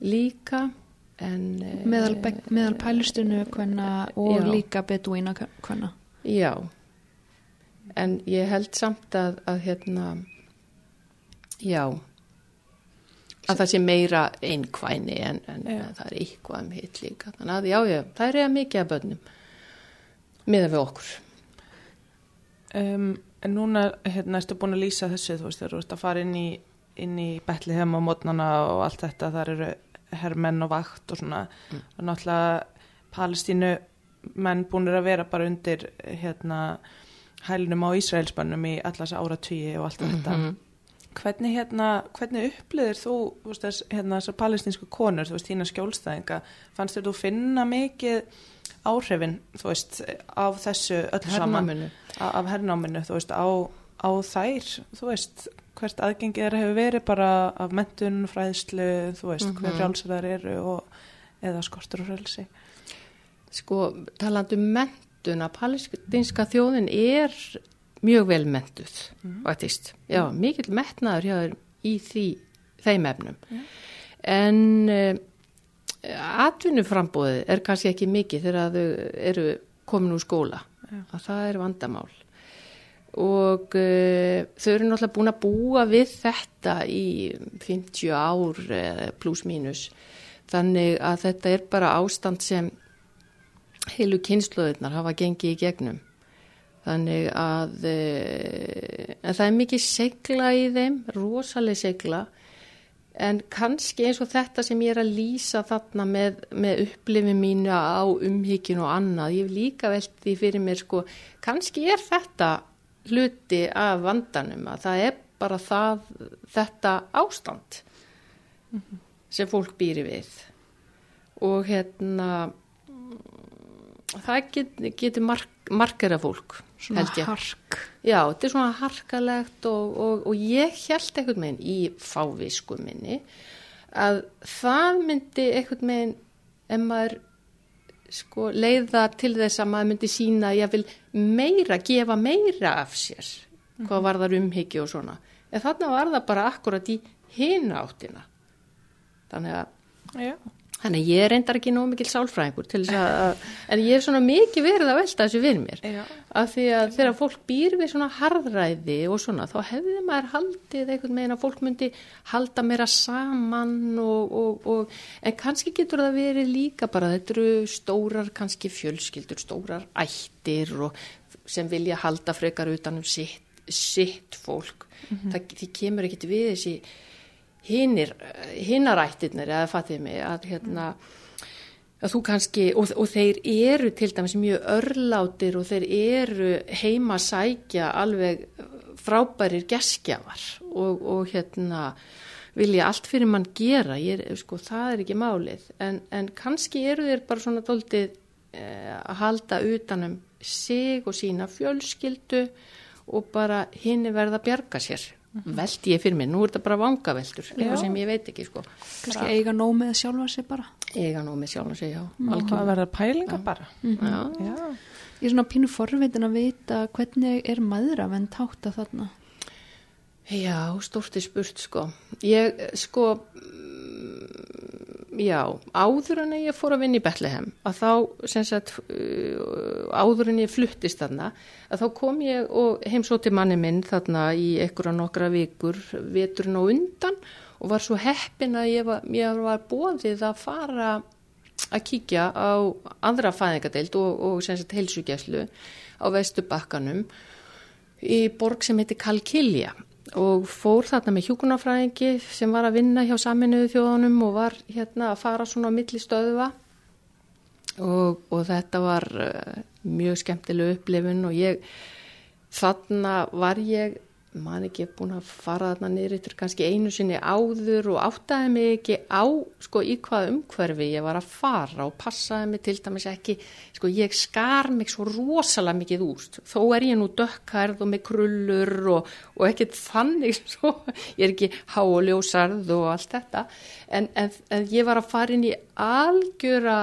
Speaker 3: líka en,
Speaker 1: meðal, eh, meðal pælustinu og já. líka beduína hvenna
Speaker 3: já. En ég held samt að, að hérna já að það sé meira einkvæni en, en það er eitthvað um hitt líka. Þannig að já, já, það er eða mikið af börnum miða við okkur.
Speaker 2: Um, En núna hérna erstu búin að lýsa þessu þú veist, þú veist að fara inn í inn í Betliheim og mótnana og allt þetta, þar eru herrmenn og vakt og svona mm. og náttúrulega Palestínu menn búinir að vera bara undir hérna hælunum á Ísraelsbannum í allas áratvíi og allt mm -hmm. þetta mhm. hvernig hérna, hvernig uppliðir þú veist, þess, hérna þessar palestinsku konur, þú veist, þína skjólstæðinga fannst þér þú finna mikið áhrifin, þú veist af þessu öll saman af hernáminu, þú veist, á, á þær, þú veist hvert aðgengið þeirra hefur verið bara af mentun, fræðslu, þú veist, mm -hmm. hver frjálsar þar eru og, eða skortur og frælsi.
Speaker 3: Sko, talandu um mentun að palestinska þjóðin er mjög vel mentuð, mm -hmm. Já, mikill metnaður hjá í því, þeim efnum. Mm -hmm. En atvinnuframbóðið er kannski ekki mikið þegar þau eru komin úr skóla að það er vandamál og uh, þau eru náttúrulega búin að búa við þetta í 50 ár uh, pluss mínus. Þannig að þetta er bara ástand sem heilu kynsluðurnar hafa gengið í gegnum. Þannig að uh, það er mikið segla í þeim rosalega segla en kannski eins og þetta sem ég er að lýsa þarna með, með upplifin mínu á umhyggin og annað ég hef líka veldi fyrir mér sko kannski er þetta hluti af vandanum að það er bara það, þetta ástand mm -hmm. sem fólk býri við og hérna það get, getur mark, markera fólk
Speaker 1: svona hark
Speaker 3: já, þetta er svona harkalegt og, og, og ég held eitthvað meginn í fávisku minni að það myndi eitthvað meginn ef maður sko, leiða til þess að maður myndi sína að ég vil meira, gefa meira af sér hvað mhm. var það umhyggju og svona en þannig var það bara akkurat í hina áttina þannig að
Speaker 1: Já.
Speaker 3: Þannig að ég reyndar ekki nóg mikil sálfræðingur til þess að, en ég hef svona mikið verið að velta þessu við mér.
Speaker 1: Já.
Speaker 3: Af því að þegar fólk býr við svona harðræði og svona, þá hefði maður haldið einhvern veginn að fólk myndi halda meira saman og, og, og, en kannski getur það verið líka bara, þetta eru stórar kannski fjölskyldur, stórar ættir og sem vilja halda frekar utanum sitt, sitt fólk. Mm -hmm. það, því kemur ekkit við þessi hinnarættirnir eða fatið mig að hérna að þú kannski, og, og þeir eru til dæmis mjög örlátir og þeir eru heima sækja alveg frábærir geskjafar og, og hérna vilja allt fyrir mann gera, ég, sko það er ekki málið, en, en kannski eru þeir bara svona doldið eh, að halda utanum sig og sína fjölskyldu og bara hinn er verið að bjarga sér veldi ég fyrir mig, nú er þetta bara vangaveldur eitthvað sem ég veit ekki sko.
Speaker 1: Kannski eiga nóg með sjálfa sig bara.
Speaker 3: Eiga nóg með sjálfa sig, já
Speaker 2: og það verða pælinga bara?
Speaker 3: Mm -hmm. já.
Speaker 1: Já. ég er svona pínu forveitin að vita hvernig er maður að venn táta þarna.
Speaker 3: Já, stórti spurt sko. Ég sko já, áður en ég fór að vinna í Betlehem að þá, sem sagt uh, áður en ég fluttist þarna að þá kom ég og heimsóti manni minn þarna í einhverja nokkra vikur veturinn og undan og var svo heppin að ég var, ég var bóðið að fara að kíkja á andra fæðingadeild og, og sem sagt heilsugjæslu á Vestubakkanum í borg sem heitir Kalkilja og fór þarna með hjókunarfræðingi sem var að vinna hjá saminuðu þjóðunum og var hérna að fara svona á milli stöðuva og, og þetta var uh, mjög skemmtileg upplifun og ég þarna var ég man ekki búin að fara þarna niður yfir kannski einu sinni áður og áttaði mig ekki á sko í hvað umhverfi ég var að fara og passaði mig til dæmis ekki sko ég skar mig svo rosalega mikið úst. Þó er ég nú dökkarð og með krullur og, og ekkert þannig svo, ég er ekki háljósarð og allt þetta. En, en, en ég var að fara inn í algjöra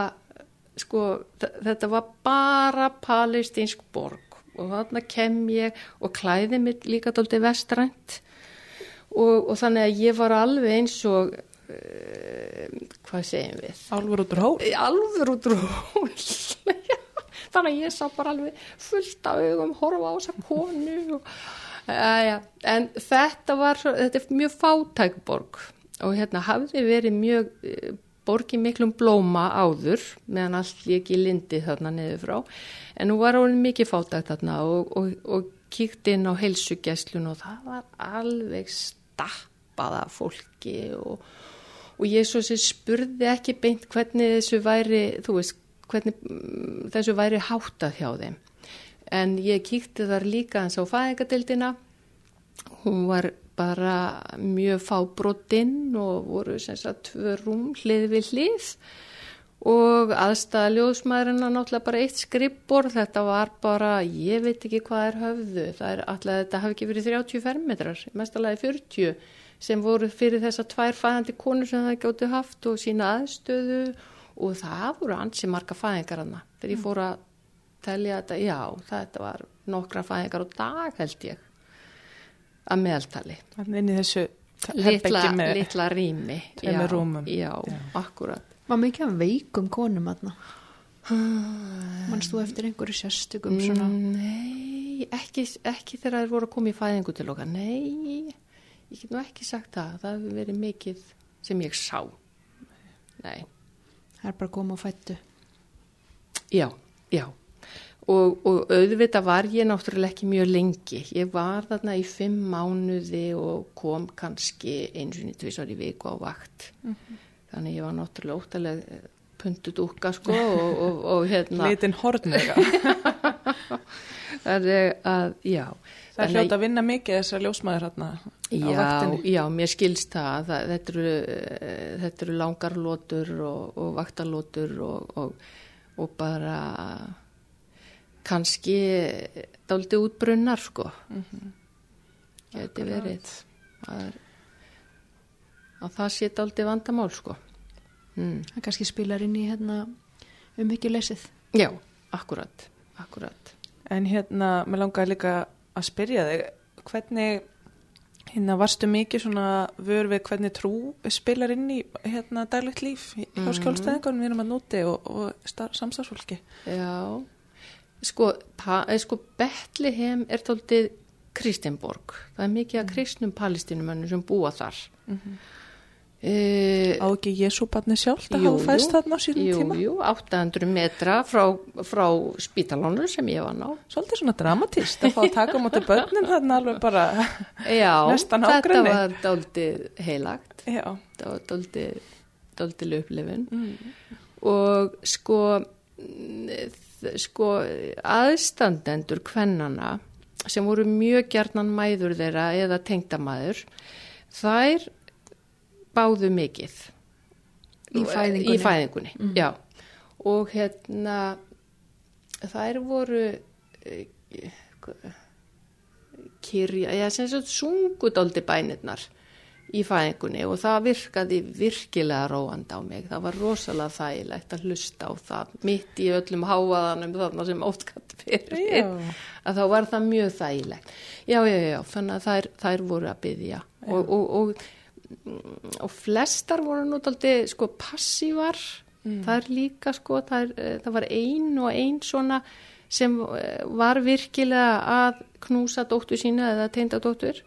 Speaker 3: sko þetta var bara palestinsk borg og þarna kem ég og klæði mig líka doldið vestrænt og, og þannig að ég var alveg eins og uh, hvað segjum við?
Speaker 2: Alfur út úr hól?
Speaker 3: Alfur út úr hól þannig að ég sá bara alveg fullt af augum horfa á þessa konu og, uh, ja. en þetta var þetta er mjög fátækborg og hérna hafði verið mjög borgi miklum blóma áður meðan allt ekki lindi þarna niður frá. En nú var hún mikið fátagt þarna og, og, og kíkt inn á heilsugjæslun og það var alveg stappaða fólki og, og sem spurði ekki beint hvernig þessu væri þú veist, hvernig mm, þessu væri háttað hjá þeim. En ég kíkti þar líka eins á fæðingadildina hún var bara mjög fábrotinn og voru sem sagt tvö rúm hlið við hlið. Og aðstæða ljóðsmaðurinn að náttúrulega bara eitt skrippbor þetta var bara, ég veit ekki hvað er höfðu, það er alltaf þetta hafi ekki verið 30 fermetrar, mestalagi 40 sem voru fyrir þessa tvær fæðandi konur sem það gjóti haft og sína aðstöðu. Og það voru ansi marga fæðingar hana þegar ég fór að telja þetta, já þetta var nokkra fæðingar og dag held ég að meðaltali.
Speaker 2: Inn í þessu
Speaker 3: litla, litla rými.
Speaker 2: Tveimur rúmum.
Speaker 3: Já, já, akkurat.
Speaker 1: Var mikið af veikum konum aðna? Manst þú eftir einhverju sérstökum svona?
Speaker 3: Nei, ekki, ekki þegar þeir voru að koma í fæðingu til okkar. Nei, ég get nú ekki sagt það. Það hefur verið mikið sem ég sá. Nei,
Speaker 1: Það er bara að koma og fættu.
Speaker 3: já, já. Og, og auðvitað var ég náttúrulega ekki mjög lengi. Ég var þarna í fimm mánuði og kom kannski eins og tvisar í viku á vakt. Þannig ég var náttúrulega óttalega pundudúka sko og, og, og hérna.
Speaker 2: Litin hornega.
Speaker 3: Það er að, já.
Speaker 2: Það er hljóta að vinna mikið þessar ljósmaður hérna á vaktinni.
Speaker 3: já, mér skilst það, það þetta, eru, eh, þetta eru langar lótur og, og vaktalótur og, og, og bara kannski dáliti útbrunnar sko geti verið að, að það sé dáliti vandamál sko mm.
Speaker 1: Það kannski spilar inn í hérna um leysið.
Speaker 3: Já, akkurat, akkurat
Speaker 2: En hérna, mér langaði líka að spyrja þig, hvernig, hérna, varstu mikið svona vör við hvernig trú spilar inn í hérna daglegt líf hjá mm
Speaker 3: Mhm.
Speaker 2: skjólstæðingunum, við erum að núti og, og samstarfsfólki?
Speaker 3: Já, sko, eh, sko Betlehem er tóltið Kristinborg. Það er mikið af kristnum palestinumönnum sem búa þar. e,
Speaker 2: Á ekki Jésúbarni sjálft að
Speaker 3: Jú,
Speaker 2: hafa fæst
Speaker 3: jú.
Speaker 2: þarna á sínum
Speaker 3: jú,
Speaker 2: tíma?
Speaker 3: jú, 800 metra frá, frá spítalónu sem ég var ná.
Speaker 2: Svolítið svona dramatist að fá að taka móti börnum þarna alveg bara,
Speaker 3: Já,
Speaker 2: Næstan
Speaker 3: þetta
Speaker 2: nágrenni.
Speaker 3: var dáltið heilagt.
Speaker 2: já.
Speaker 3: Þetta var dálítið, dálítið upplifun.
Speaker 2: Mm.
Speaker 3: og sko mm, þ- sko aðstandendur kvennana sem voru mjög gjarnan mæður þeirra eða tengdamæður þær báðu mikið
Speaker 1: Í fæðingunni.
Speaker 3: í fæðingunni já. og hérna þær voru eh, kyrja, eða sem sagt sungudóldi bænirnar í fæðingunni og það virkaði virkilega róandi á mig. Það var rosalega þægilegt að hlusta á það mitt í öllum háaðanum þarna sem ótskatt fyrir. Að þá var það mjög þægilegt. Já, já, já, þannig að þær, þær voru að byggja og, og, og, mm, og flestar voru nútaldi sko passívar. Það er líka sko, það, er, eh, það var ein og ein svona sem eh, var virkilega að knúsa dóttur sína eða teinda dóttur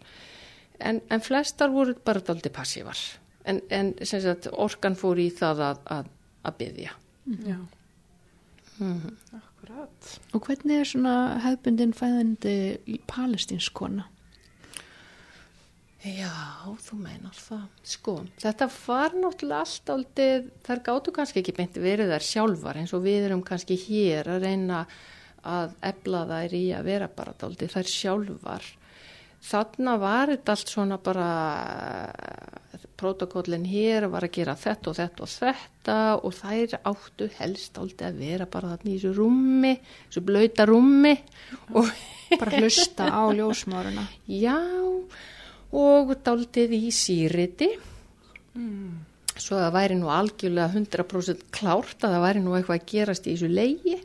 Speaker 3: en, en flestar voru bara daldi passívar en, en sem sagt, orkan fór í það að, að, að byggja
Speaker 2: Já. Akkurat.
Speaker 1: Og hvernig er svona hefbundin fæðandi palestinskona?
Speaker 3: Já, þú meinar það sko, þetta var náttúrulega allt aldrei, þær gáttu kannski ekki beint verið þær sjálfar eins og við erum kannski hér að reyna að ebla þær í að vera bara aldrei þær sjálfar þarna var þetta allt svona bara protokollin hér var að gera þetta og þetta og þetta og þær áttu helst aldrei að vera bara þarna í þessu rúmi þessu blöyta rúmi og
Speaker 1: Bara hlusta á ljósmáruna.
Speaker 3: Já, og daldið í síriti. Svo það væri nú algjörlega 100% klárt að það væri nú eitthvað að gerast í þessu leiði,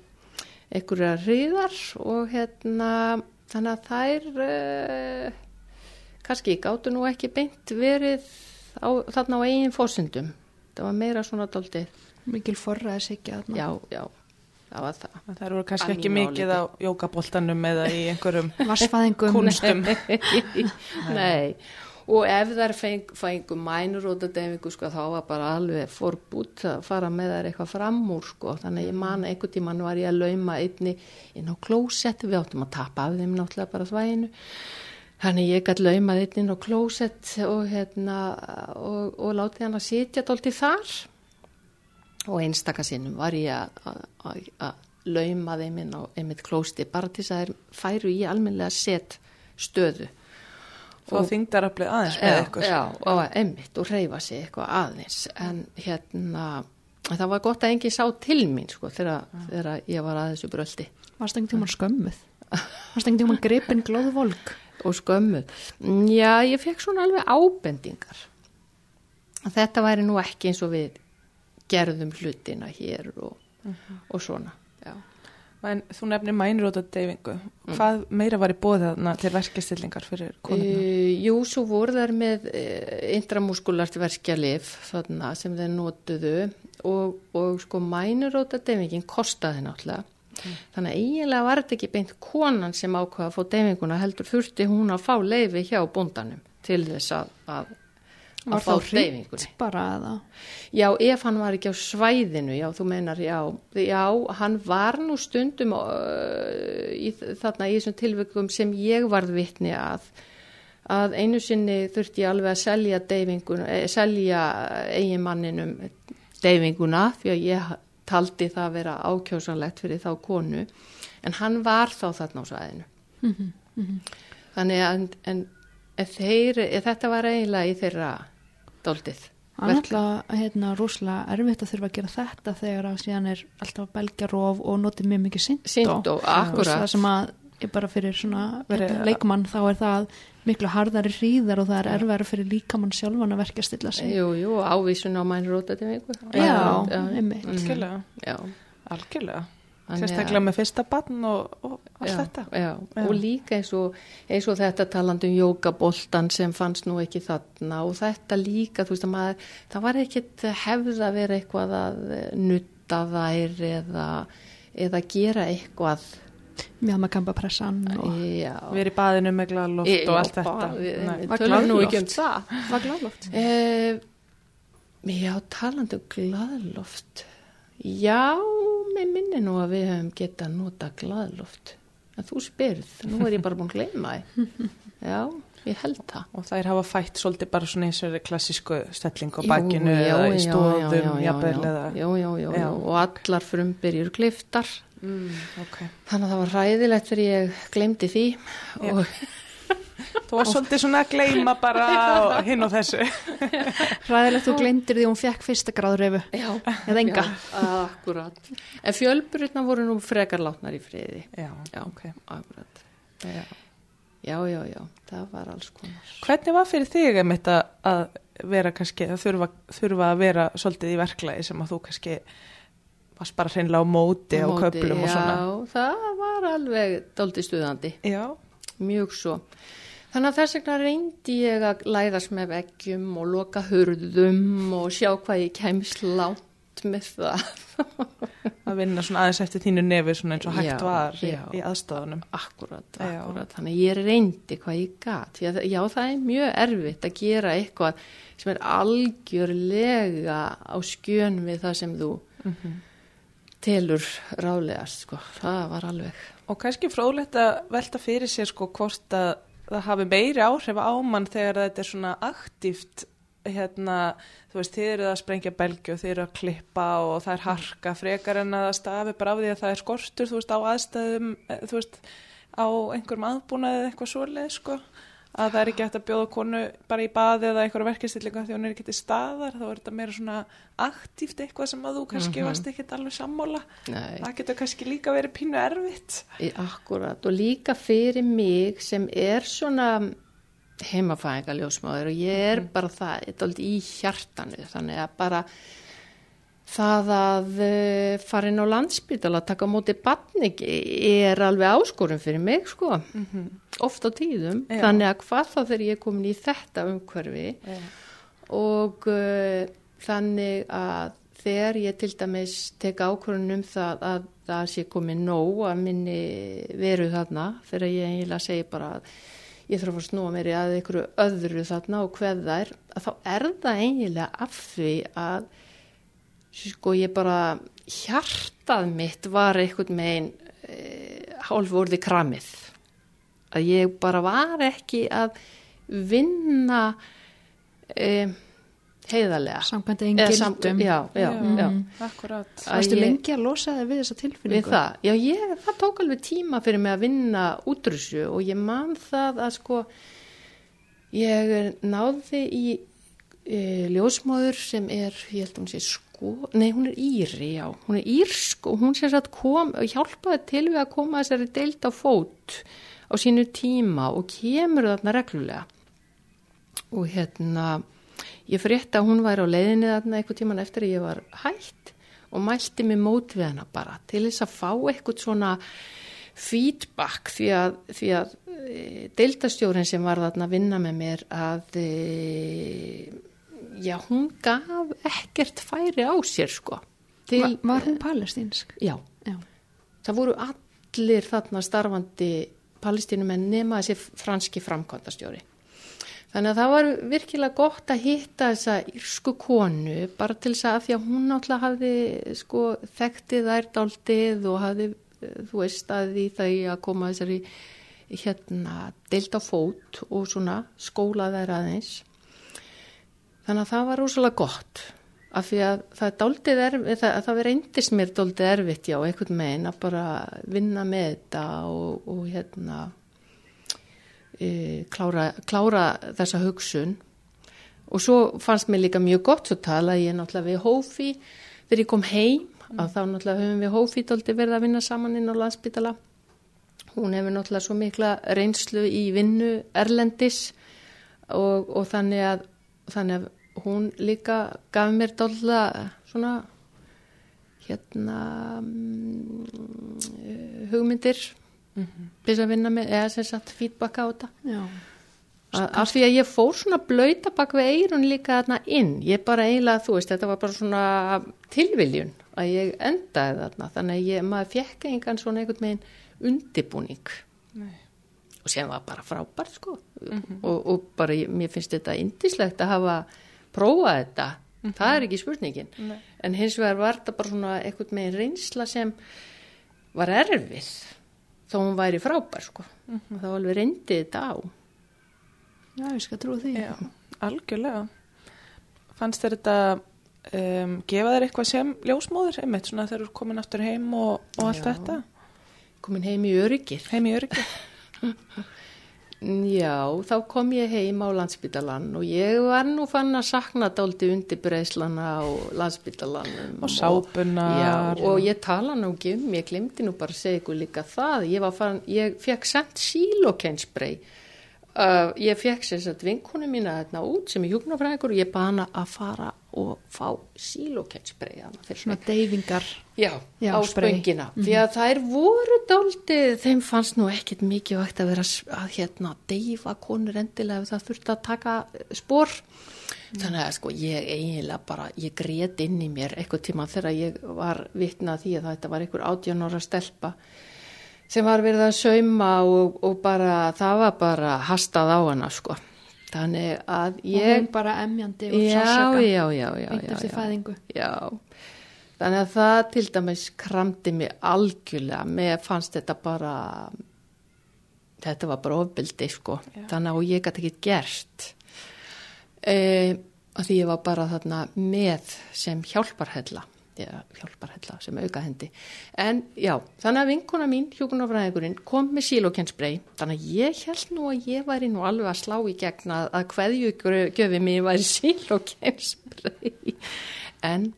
Speaker 3: einhverja hriðar og hérna, þannig að þær uh, kannski gáttu nú ekki beint verið á, þarna á eigin fórsendum. Það var meira svona daldið,
Speaker 1: Mikil forraði sig ekki
Speaker 3: já, já, það var það.
Speaker 2: Það eru kannski
Speaker 3: Að
Speaker 2: ekki mikið á jókaboltanum eða í einhverjum kunstum.
Speaker 3: Nei, og ef þær feng, fengu mænurrótadefingu sko, þá var bara alveg forbútt að fara með þær eitthvað fram úr sko. þannig ég man einhvern tíman var ég að lauma einni inn á klósett. Við áttum að tapa af þeim náttúrulega bara svæðinu. Þannig ég gæti laumað einni inn á klósett og, hérna, og, og látið hann að sitja dólti þar. Og einstakasinnum var ég að- lauma þeim inn á einmitt klósti bara til þess að þær færu í almennilega set stöðu
Speaker 2: Fá þingdaraflið aðeins með
Speaker 3: já,
Speaker 2: ykkur.
Speaker 3: já, og einmitt og reyfa sig eitthvað aðeins en hérna það var gott að engi sá til mín sko þegar, þegar ég var að þessu bröldi
Speaker 1: Varst einhvern tímann skömmuð? Varst einhvern tímann gripin glóðvolk?
Speaker 3: og skömmuð. Já, ég fekk svona alveg ábendingar þetta væri nú ekki eins og við gerðum hlutina hér og, og svona.
Speaker 2: En þú nefnir mænróta deyfingu. Mm. Hvað meira var í bóðið þarna til verkestillingar fyrir konuna?
Speaker 3: Uh, jú, svo voru þær með uh, intramuskulart verkjalif þarna sem þeir notuðu og, og sko mænróta deyfingin kostaði náttúrulega. Mm. Þannig að eiginlega var þetta ekki beint konan sem ákvaða að fá deyfinguna heldur þurfti hún að fá leifi hjá bóndanum til þess að, að
Speaker 1: Var þá hritt bara eða?
Speaker 3: Já, ef hann var ekki á svæðinu, já, þú meinar, já, já, hann var nú stundum uh, í, þarna í þessum tilveikum sem ég varð vittni að, að einu sinni þurfti ég alveg að selja deyfinguna, eh, selja eiginmanninum deyfinguna því að ég taldi það að vera ákjósanlegt fyrir þá konu, en hann var þá þarna á svæðinu. Mm -hmm, mm -hmm. Þannig að, en, en þeir, þetta var eiginlega í þeirra doldið.
Speaker 1: Það er alltaf hérna rúslega erfitt að þurfa að gera þetta þegar að síðan er alltaf belgjarof og notið mjög mikið synd
Speaker 3: Synd og akkurat.
Speaker 1: Það sem að ég bara fyrir svona hérna, leikmann þá er það miklu hardari hríðar og það er erfæra fyrir líkamann sjálfan að verka stilla sig.
Speaker 3: Jú, jú, ávísun á mæn rótaði
Speaker 1: mig. Já, einmitt.
Speaker 2: Algjörlega. Já. Sérstaklega með fyrsta barn og, og allt
Speaker 3: já,
Speaker 2: þetta.
Speaker 3: Já. já, og líka eins og, eins og þetta talandum jókaboltan sem fannst nú ekki þarna og þetta líka, þú veist að maður, það var ekkit hefð að vera eitthvað að nutta þær eða, eða gera eitthvað.
Speaker 1: Já, maður kan bara pressa hann og
Speaker 2: við erum í baðinu með gladloft og allt þetta.
Speaker 3: Við tölum nú ekki um það.
Speaker 1: Var gladloft?
Speaker 3: Eh, já, talandum gladloft. Já, með minni nú að við hefum getað nota gladloft en þú spyrð, nú er ég bara búin að gleyma já, ég held það.
Speaker 2: Og það er hafa fætt svolítið bara svona eins og klassísku stelling á bakkinu eða í stóðum
Speaker 3: já, og allar frumbyrjur kliftar.
Speaker 2: Mm, okay.
Speaker 3: þannig að það var ræðilegt þegar ég glemdi því og
Speaker 2: Þú var svolítið svona að gleima bara hinn og þessu.
Speaker 1: Ræðilegt þú glemdir því hún fekk fyrsta gráðröfu.
Speaker 3: Já.
Speaker 1: Eða enga.
Speaker 3: Já, akkurat. En fjölburutna voru nú frekar látnar í friði.
Speaker 2: Já, já ok.
Speaker 3: Akkurat. Já. já, já, já. Það var alls konar.
Speaker 2: Hvernig var fyrir þig þetta að vera kannski, að þurfa, þurfa að vera svolítið í verklagi sem að þú kannski varst bara hreinlega á móti, móti og köplum og svona?
Speaker 3: Já, það var alveg doldi stuðandi.
Speaker 2: Já.
Speaker 3: Mjög svo. Þannig að þess vegna reyndi ég að læðast með veggjum og loka hurðum og sjá hvað ég kemst látt með það.
Speaker 2: að vinna svona aðeins eftir þínu nefi svona eins og hægt já, var já. í, aðstafanum.
Speaker 3: Akkurat, akkurat. Já. Þannig að ég reyndi hvað ég gat. Já, það er mjög erfitt að gera eitthvað sem er algjörlega á skjön við það sem þú mm -hmm. telur ráðlegast, sko. Það var alveg.
Speaker 2: Og kannski fróðlegt að velta fyrir sér, sko, hvort að það hafi meiri áhrif á mann þegar þetta er svona aktíft hérna, þú veist, þið eru að sprengja belgi og þið eru að klippa og það er harka frekar en að stafi bara af því að það er skortur, þú veist, á aðstæðum eh, þú veist, á einhverjum aðbúnaðið eitthvað svoleið, sko að það er ekki hægt að bjóða konu bara í baði eða eitthvað verkefstillinga því hún er ekki til staðar þá er þetta meira svona aktíft eitthvað sem að þú kannski mm -hmm. varst ekkit alveg sammála Nei. það getur kannski líka verið pínu erfitt
Speaker 3: Akkurat og líka fyrir mig sem er svona heimafæðingaljósmáður og ég er mm -hmm. bara það, þetta er aldrei í hjartanu þannig að bara það að eh, fara inn á landsbytala að taka móti batning er alveg áskorun fyrir mig sko mm -hmm. oft á tíðum Já. þannig að hvað þá þegar ég er komin í þetta umhverfi Já. og uh, þannig að þegar ég til dæmis tek ákvörðun um það að það sé komið nóg að minni veru þarna þegar ég eiginlega segi bara að ég þarf að snúa mér í að einhverju öðru þarna og hvað það er að þá er það eiginlega af því að sko ég bara hjartað mitt var einhvern megin e, hálf orði kramið. Að ég bara var ekki að vinna e, heiðarlega.
Speaker 1: Samkvæmt einn gildum.
Speaker 3: Já, já, já, já.
Speaker 2: akkurat.
Speaker 1: Það erstu lengi að losa þig við þessa tilfinningu?
Speaker 3: Það, já, ég, það tók alveg tíma fyrir mig að vinna útrússu og ég man það að sko ég náði í e, ljósmóður sem er, ég held að hún sé sko sko, nei hún er Íri, já, hún er Írsk og hún sér að kom, hjálpaði til við að koma þessari deilt á fót á sínu tíma og kemur þarna reglulega. Og hérna ég frétta að hún væri á leiðinni þarna eitthvað tíman eftir að ég var hægt og mælti mig mót við hana bara til þess að fá eitthvað svona feedback því að, því að e, deildastjórin sem var þarna að vinna með mér að e, já, hún gaf ekkert færi á sér sko.
Speaker 1: Til, var, var hún palestinsk?
Speaker 3: Já.
Speaker 1: Já.
Speaker 3: Það voru allir þarna starfandi palestinumenn nema þessi franski framkvæmdastjóri. Þannig að það var virkilega gott að hitta þessa írsku konu bara til þess að því að hún náttúrulega hafði sko þekktið þær daldið og hafði þú veist að því það í að koma þessari hérna deilt á fót og svona skóla þær aðeins þannig að það var rosalega gott af því að það daldið erfitt það, það reyndist mér daldið erfitt já, einhvern megin að bara vinna með þetta og, og hérna e, klára, klára þessa hugsun og svo fannst mér líka mjög gott svo tala ég náttúrulega við Hófi þegar ég kom heim að þá náttúrulega höfum við hófítóldi verið að vinna saman inn á landsbytala. Hún hefur náttúrulega svo mikla reynslu í vinnu Erlendis og, og þannig, að, þannig að hún líka gaf mér dálta svona hérna um, hugmyndir mm -hmm. þess að vinna með, eða sem sagt feedback á þetta. Af því að ég fór svona blöyta bak við eirun líka þarna inn. Ég bara eiginlega, þú veist, þetta var bara svona tilviljun að ég endaði þarna þannig að ég, maður fekk engan svona einhvern veginn undibúning Nei. Og sem var bara frábært sko. Mm -hmm. og, og bara ég, mér finnst þetta indislegt að hafa prófað þetta, mm -hmm. það er ekki spurningin. Nei. en hins vegar var þetta bara svona einhvern veginn reynsla sem var erfið þó hún væri frábær sko. Mm -hmm. og þá alveg reyndi þetta á.
Speaker 1: Já, ég skal trú því.
Speaker 2: Já, algjörlega. Fannst þér þetta um, gefa þér eitthvað sem ljósmóður einmitt svona þegar þú er komin aftur heim og, og allt
Speaker 3: Já.
Speaker 2: þetta?
Speaker 3: Komin heim í öryggir
Speaker 2: heim í öryggi
Speaker 3: Já, þá kom ég heim á landsbytalan og ég var nú fann að sakna dálti undir breyslana á landsbytalanum.
Speaker 2: Og sápunar.
Speaker 3: Já, og ég tala nú ekki um, ég glemdi nú bara að segja ykkur líka það. Ég, fann, ég fekk sendt sílokensbrey. Uh, ég fekk sér satt vinkonu mína þarna út sem er hjúknarfræðingur og ég bana að fara og fá sílokensbrey.
Speaker 1: Svona deyfingar.
Speaker 3: Já,
Speaker 1: Já,
Speaker 3: á spöngina.
Speaker 1: Mhm.
Speaker 3: Því að þær voru dálítið, þeim fannst nú ekkit mikið vægt að vera að hérna deyfa konur endilega ef það þurfti að taka spór. Þannig að sko ég eiginlega bara, ég grét inn í mér eitthvað tíma þegar ég var vitnað því að þetta var einhver átján ára stelpa sem var verið að sauma og, og bara, það var bara hastað á hana sko. Þannig að ég...
Speaker 1: bara emjandi og sásaka
Speaker 3: já, já, já. þannig að það til dæmis kramdi mig algjörlega, mér fannst þetta bara, þetta var bara ofbildi sko, þannig að ég gæti ekki gert, e, því ég var bara þarna með sem hjálparhella, já, hjálparhella sem auka hendi, en já, þannig að vinkona mín, hjúkunarfræðingurinn, kom með sílokensbrey, þannig að ég held nú að ég væri nú alveg að slá í gegn að, að hverju gjöfi mér væri sílokensbrey, en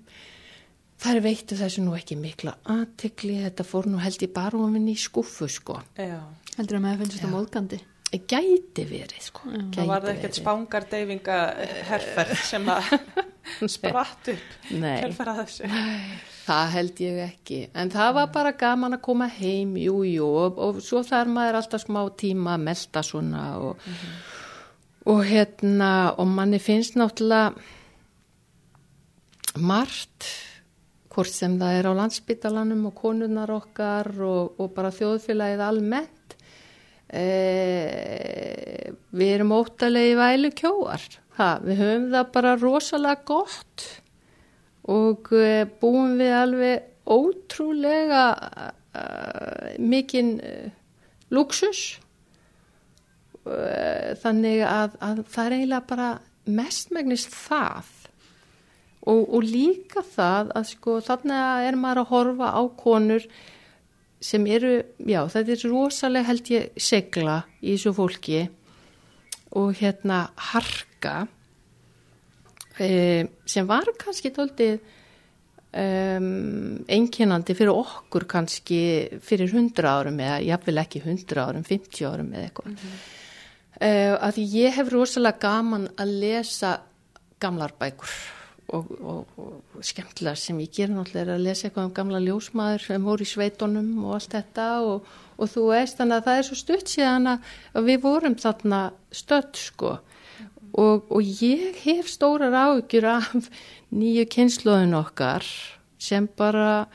Speaker 3: Það er veittu þessu nú ekki mikla aðtikli, þetta fór nú held ég bara ofin í skuffu sko.
Speaker 2: Já.
Speaker 1: heldur að maður finnst þetta móðgandi
Speaker 3: Gæti verið sko.
Speaker 1: Já.
Speaker 2: Það var ekkert spángar deyfinga herferð sem að spratt upp
Speaker 3: Nei,
Speaker 2: herferð að þessu.
Speaker 3: það held ég ekki. En það var bara gaman að koma heim, jú, jú, og, og svo þarf maður alltaf smá tíma að melda svona og, og hérna, og manni finnst náttúrulega margt hvort sem það er á landsbytalanum og konurnar okkar og, og bara þjóðfélagið almennt e, við erum óttalegi vælu kjóar. Ha, við höfum það bara rosalega gott og e, búum við alveg ótrúlega uh, mikinn uh, luxus uh, þannig að, að það er eiginlega bara mestmægnist það. Og, og líka það að sko þannig er maður að horfa á konur sem eru, já þetta er rosalega held ég segla í þessu fólki. Og hérna harka e, sem var kannski tóltið um, einkennandi fyrir okkur kannski fyrir 100 árum eða jáfnvel ekki 100 árum, 50 árum eða eitthvað. Mm -hmm. uh, að ég hef rosalega gaman að lesa gamlar bækur og, og, og skemmtilega sem ég ger náttúrulega er að lesa eitthvað um gamla ljósmaður sem voru í sveitunum og allt þetta og, og þú veist þannig að það er svo stutt síðan að við vorum þarna stödd sko. Og ég hef stórar ágjur af nýju kynsluðin okkar sem bara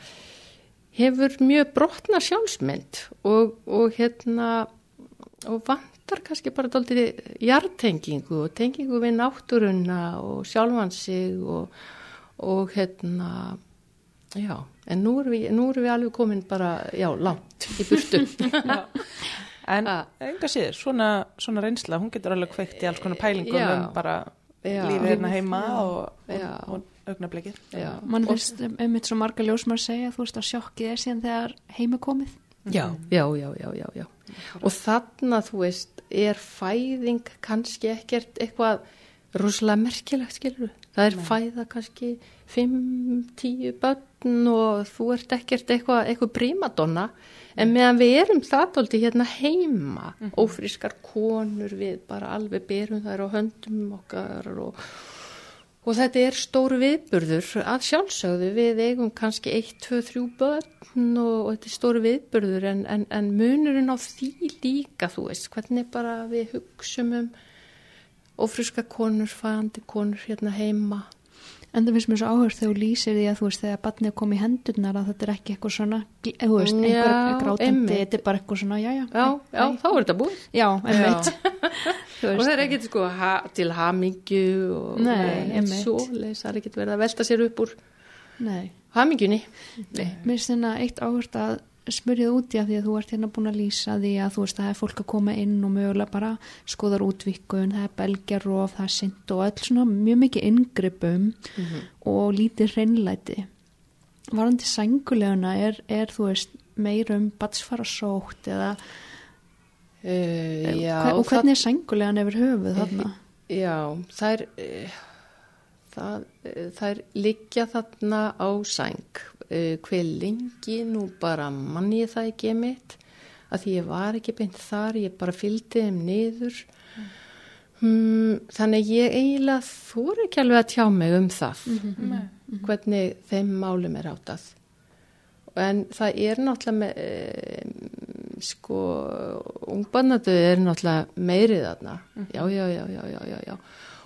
Speaker 3: hefur mjög brotna sjálfsmynd og, hérna og vantar kannski bara doldið hjartengingu og tengingu við náttúrunna og sjálfan sig og, og hérna já, en nú erum við, nú erum við alveg komin bara, já, langt í burtu.
Speaker 2: En enga síður, svona, svona reynsla, hún getur alveg kveikt í alls konar pælingum já, um bara lífið hérna heima já, og, og, og augnablikið.
Speaker 1: Man finnst um eitt svo marga ljósmar segja, þú veist að sjokkið er síðan þegar heima komið.
Speaker 3: Já, já, já, já, já, já. Og þarna, þú veist, er fæðing kannski ekkert eitthvað rosalega merkilegt, skilur þú? Það er Nei. fæða kannski 5-10 börn og þú ert ekkert eitthvað, eitthvað prímadonna en meðan við erum þaðtóldi hérna heima, mm -hmm. ófrískar konur við bara alveg berum þær á höndum okkar og Og þetta er stóru viðburður. Að sjálfsögðu við eigum kannski 1, 2, 3 börn og, og þetta er stóru viðburður en, en, en munurinn á því líka þú veist hvernig bara við hugsaum um ofriska konur, fæandi konur hérna heima
Speaker 1: En það finnst mér svo áherslu þegar þú lýsir því að þú veist þegar barnið kom í hendurnar að þetta er ekki eitthvað svona, þú veist, einhver grátandi, þetta er bara eitthvað svona, já, já.
Speaker 3: Já, já, þá er þetta búið.
Speaker 1: Já, einmitt.
Speaker 3: og það er ekkert sko ha, til hamingju og
Speaker 1: Nei,
Speaker 3: svo það er ekkert verið að velta sér upp úr
Speaker 1: Nei.
Speaker 3: hamingjunni.
Speaker 1: Nei. Mér finnst þetta eitt áherslu að smurjað úti af því að þú ert hérna búin að lýsa því að þú veist að það er fólk að koma inn og mögulega bara skoðar útvikun, það er belgjarof, það er synd og öll svona mjög mikið yngrippum mm -hmm. og lítið hreinlæti. Varandi sænguleguna er, er þú veist meirum batsfarasótt eða
Speaker 3: uh, já,
Speaker 1: og hvernig það, er sængulegan yfir höfuð þarna?
Speaker 3: Já, það er... Það, það er liggja þarna á sæng uh, hver lengi nú bara manni ég það ekki mitt að því ég var ekki beint þar ég bara fylgdi þeim niður mm. um, þannig ég eiginlega þóru ekki alveg að tjá mig um það mm -hmm. Mm -hmm. hvernig þeim málum er átað en það er náttúrulega með, e, sko ungbarnadöð er náttúrulega meirið þarna -hmm. já, já, já, já, já, já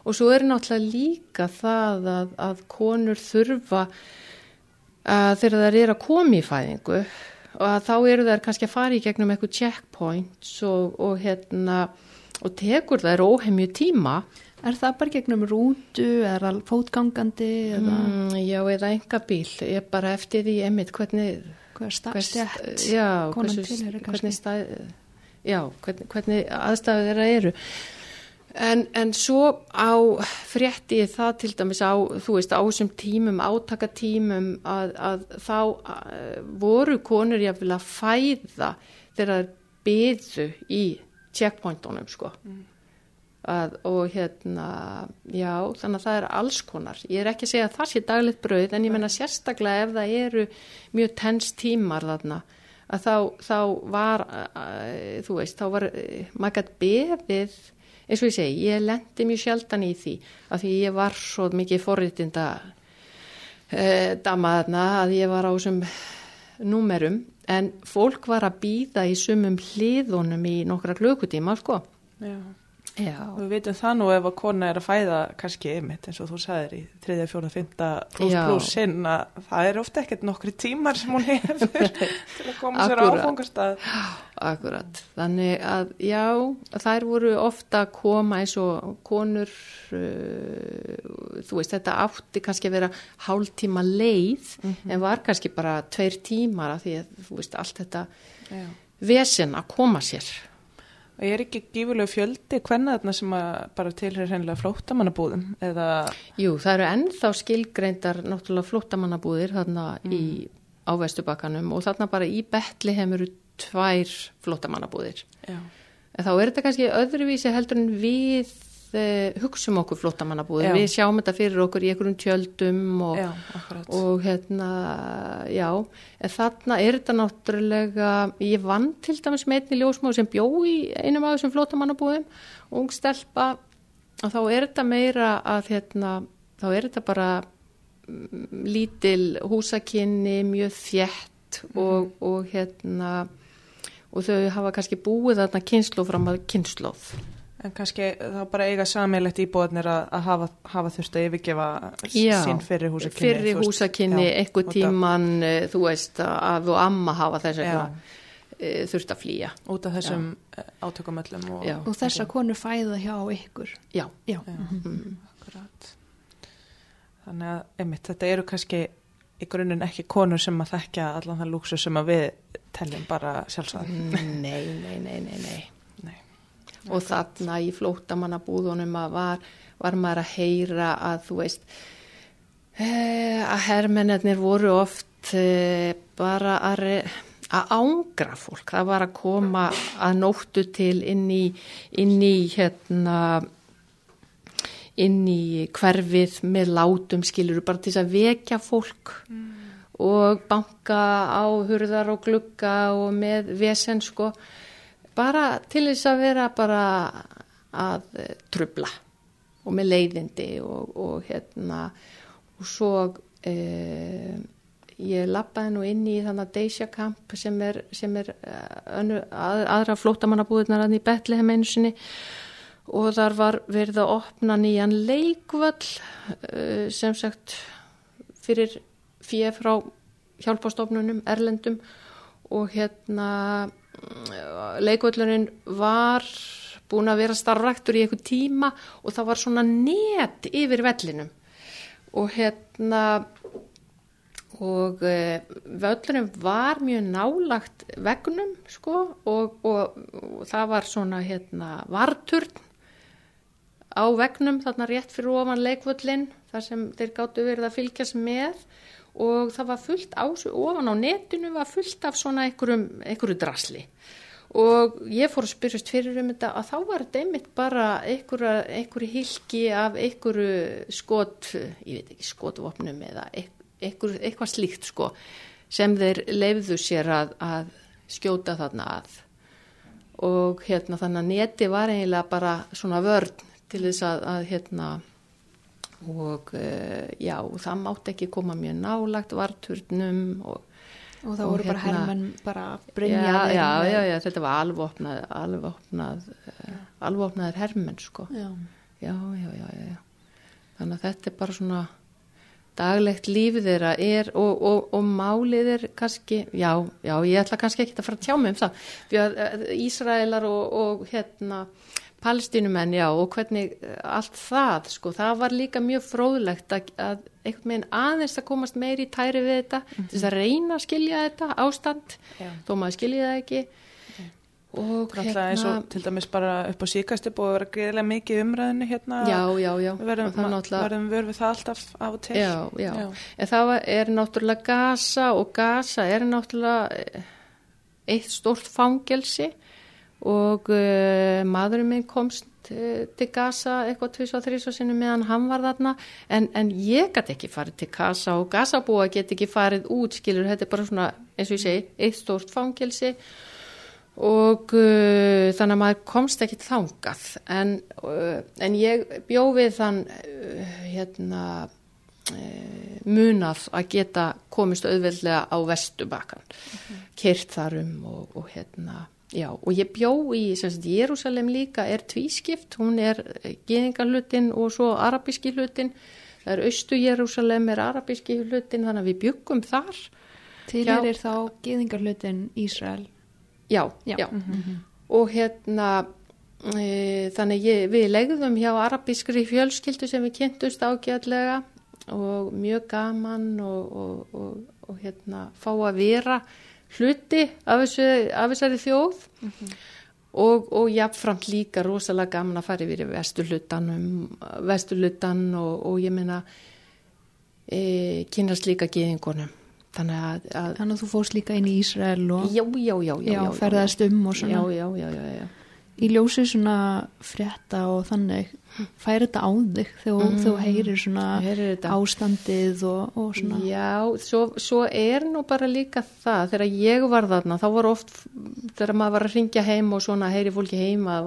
Speaker 3: og svo er náttúrulega líka það að, að konur þurfa að þegar þær eru að koma í fæðingu og að þá eru þær kannski að fara í gegnum eitthvað checkpoints og, og, hérna, og tekur þær óheimju tíma
Speaker 1: Er það bara gegnum rútu, er það fótgangandi? Eða?
Speaker 3: Mm, já, eða enga bíl, ég er bara eftir því emitt hvernig
Speaker 1: Hver stafstjætt
Speaker 3: konan til er það kannski? Stað, já, hvernig, hvernig aðstæðu þeirra eru En, en svo á frétti það til dæmis á, þú veist, á þessum tímum, átakatímum að, að þá að, voru konur jáfnvel að fæða þegar það byðu í checkpointunum, sko. Mm. Að, og hérna, já, þannig að það er alls konar. Ég er ekki að segja að það sé daglegt brauð, en ég menna sérstaklega ef það eru mjög tens tímar þarna, að þá, þá var, þú veist, þá var, maður gætt beðið eins og ég segi, ég lendi mjög sjaldan í því að því ég var svo mikið forritinda eh, damaðna að ég var á þessum númerum. En fólk var að býða í sumum hliðunum í nokkra klökutíma sko.
Speaker 2: Já Já. Við veitum það nú ef að kona er að fæða kannski ymitt eins og þú sagðir í 3, 4, 5 pluss pluss sinn að það er ofta ekkert nokkri tímar sem hún hefur til að koma sér áfangastað.
Speaker 3: Akkurat, þannig að já, þær voru ofta að koma eins og konur, uh, þú veist þetta átti kannski að vera hálf tíma leið mm -hmm. en var kannski bara tveir tímar að því að þú veist allt þetta já. vesen að koma sér.
Speaker 2: Og ég er ekki gífurlega fjöldi hvenna þarna sem bara tilhör hennilega flóttamannabúðum eða...
Speaker 3: Jú, það eru ennþá skilgreindar náttúrulega flóttamannabúðir þarna mm. í ávestubakkanum og þarna bara í betli hefur tvær flóttamannabúðir. En þá er þetta kannski öðruvísi heldur en við uh, hugsum okkur flottamannabúðir, við sjáum þetta fyrir okkur í einhverjum tjöldum og,
Speaker 2: já,
Speaker 3: og hérna, já, en þarna er þetta náttúrulega, ég vann til dæmis með einni ljósmáð sem bjó í einum af þessum flottamannabúðum, ung stelpa, og þá er þetta meira að hérna, þá er þetta bara mm, lítil húsakinni, mjög þjætt og, og hérna og þau hafa kannski búið þarna kynslu fram að kynsloð.
Speaker 2: En kannski þá bara eiga samilegt íbúðanir að, að hafa, hafa þurft að yfirgefa
Speaker 3: Já,
Speaker 2: sín fyrir húsakinni.
Speaker 3: Fyrir
Speaker 2: þú Já,
Speaker 3: eitthvað tíman, eh, þú veist, að og amma hafa þess
Speaker 2: Já,
Speaker 3: vegna þurft að flýja.
Speaker 2: út af þessum Já. átökum öllum. Og.
Speaker 1: Og þessa konu fæða hjá ykkur.
Speaker 3: Já,
Speaker 1: Já.
Speaker 2: Já,
Speaker 3: mm.
Speaker 2: akkurat. Þannig að, einmitt, þetta eru kannski í grunninn ekki konur sem að þekkja allan það lúksu sem að við teljum bara sjálfsagt.
Speaker 3: nei, nei, nei, nei, nei. Og þarna í flótamannabúðunum að var, var maður að heyra að þú veist eh, að hermennir voru oft eh, bara að, að ángra fólk, það var að koma að nóttu til inn í, inn í hérna inn í hverfið með látum skilur bara til að vekja fólk og banka á hurðar og glugga og með vesen sko bara til þess að vera bara að eh, trubla og með leiðindi og, og hérna og svo eh, ég lappaði nú inn í þannig að Deisha Camp sem er, sem er eh, önnu, að, aðra flótamannabúðunar í Betlehem einu sinni. Og þar var verið að opna nýjan leikvöll uh, sem sagt fyrir fyrir frá hjálpastofnunum erlendum. Og hérna leikvöllurinn var búin að vera starfræktur í einhver tíma og það var svona net yfir vellinum. Og hérna og uh, völlurinn var mjög nálagt vegnum sko og, og, og það var svona hérna varturn á vegnum þarna rétt fyrir ofan leikvöllin þar sem þeir gáttu verið að fylgjast með og það var fullt á ofan á netinu var fullt af svona einhverju drasli. Og ég fór að spyrjast fyrir um þetta að þá var þetta einmitt bara einhverju, hilki af einhverju skot, ég veit ekki skotvopnum eða einhverju, eitthvað slíkt sko sem þeir leifðu sér að, að skjóta þarna að. Og hérna þannig að neti var eiginlega bara svona vörn til þess að, að hérna og uh, já, það mátt ekki koma mjög nálagt varturnum og,
Speaker 1: Og það voru bara
Speaker 3: hérna-
Speaker 1: hermenn bara
Speaker 3: já,
Speaker 1: brynjaðir.
Speaker 3: já, já, já, þetta var alvopnað alvopnað, uh, alvopnaðir hermenn sko
Speaker 1: Já.
Speaker 3: já, já, já, já, þannig að þetta er bara svona daglegt lífið þeirra er og, og, og málið er kannski, já, já, ég ætla kannski ekki að fara að tjá mig um það, því að eh, Ísraelar og, og hérna palestinumenn, já, og hvernig eh, allt það, sko, það var líka mjög fróðlegt að, að einhvern veginn aðeins að komast meiri í tæri við þetta til þess að reyna að skilja þetta ástand
Speaker 2: Já.
Speaker 3: þó maður skilja það ekki. Og
Speaker 2: Náttúrulega eins og til dæmis bara upp á síkasti búið að vera greiðilega mikið umræðinu hérna.
Speaker 3: já, já, já,
Speaker 2: verðum, við það alltaf af og til.
Speaker 3: Já, já, en það er náttúrulega Gaza og Gaza er náttúrulega eh, eitt stórt fangelsi og uh, maðurinn minn komst uh, til Gaza eitthvað tvís og þrís og sinni meðan hann var þarna. En, en ég gæti ekki farið til Gaza og Gaza búa get ekki farið út skilur, þetta er bara svona, eins og ég segi eitt stórt fangelsi. Og uh, þannig að maður komst ekki þangað. En, en ég bjó við þann hérna munað að geta komist auðveldlega á vestubakan mm kyrt þar um og, og hérna já og ég bjó í sagt, Jérúsalem líka er tvískipt hún er geðingarlutin og svo arabíski hlutin það er austu Jérúsalem er arabíski hlutin þannig að við byggum þar
Speaker 1: Til
Speaker 3: Já.
Speaker 1: er þá geðingarlutin Ísrael.
Speaker 3: já,
Speaker 1: Já.
Speaker 3: já. og hérna e, þannig ég, við legðum hjá arabískri fjölskyldu sem við kynntust ágjörlega og mjög gaman og, og, og, og hérna fá að vera hluti af, þessu, af þessari þjóð og, og jafnframt líka rosalega gaman að fara yfir vesturlutan og, og ég meina e, kynast líka geðingunum þannig að, að
Speaker 1: Þannig að þú fórst líka inn í Ísrael og
Speaker 3: já, já, já, já,
Speaker 1: ferðast um og svona.
Speaker 3: já, já, já, já.
Speaker 1: Í ljósi svona frétta og þannig færi þetta á þig þegar mm. þú heyrir svona
Speaker 3: Heyrir
Speaker 1: ástandið og, og svona.
Speaker 3: Já, svo, svo er nú bara líka það, þegar ég var þarna, þá var oft, þegar maður var að ringja heim og svona heyri fólki heima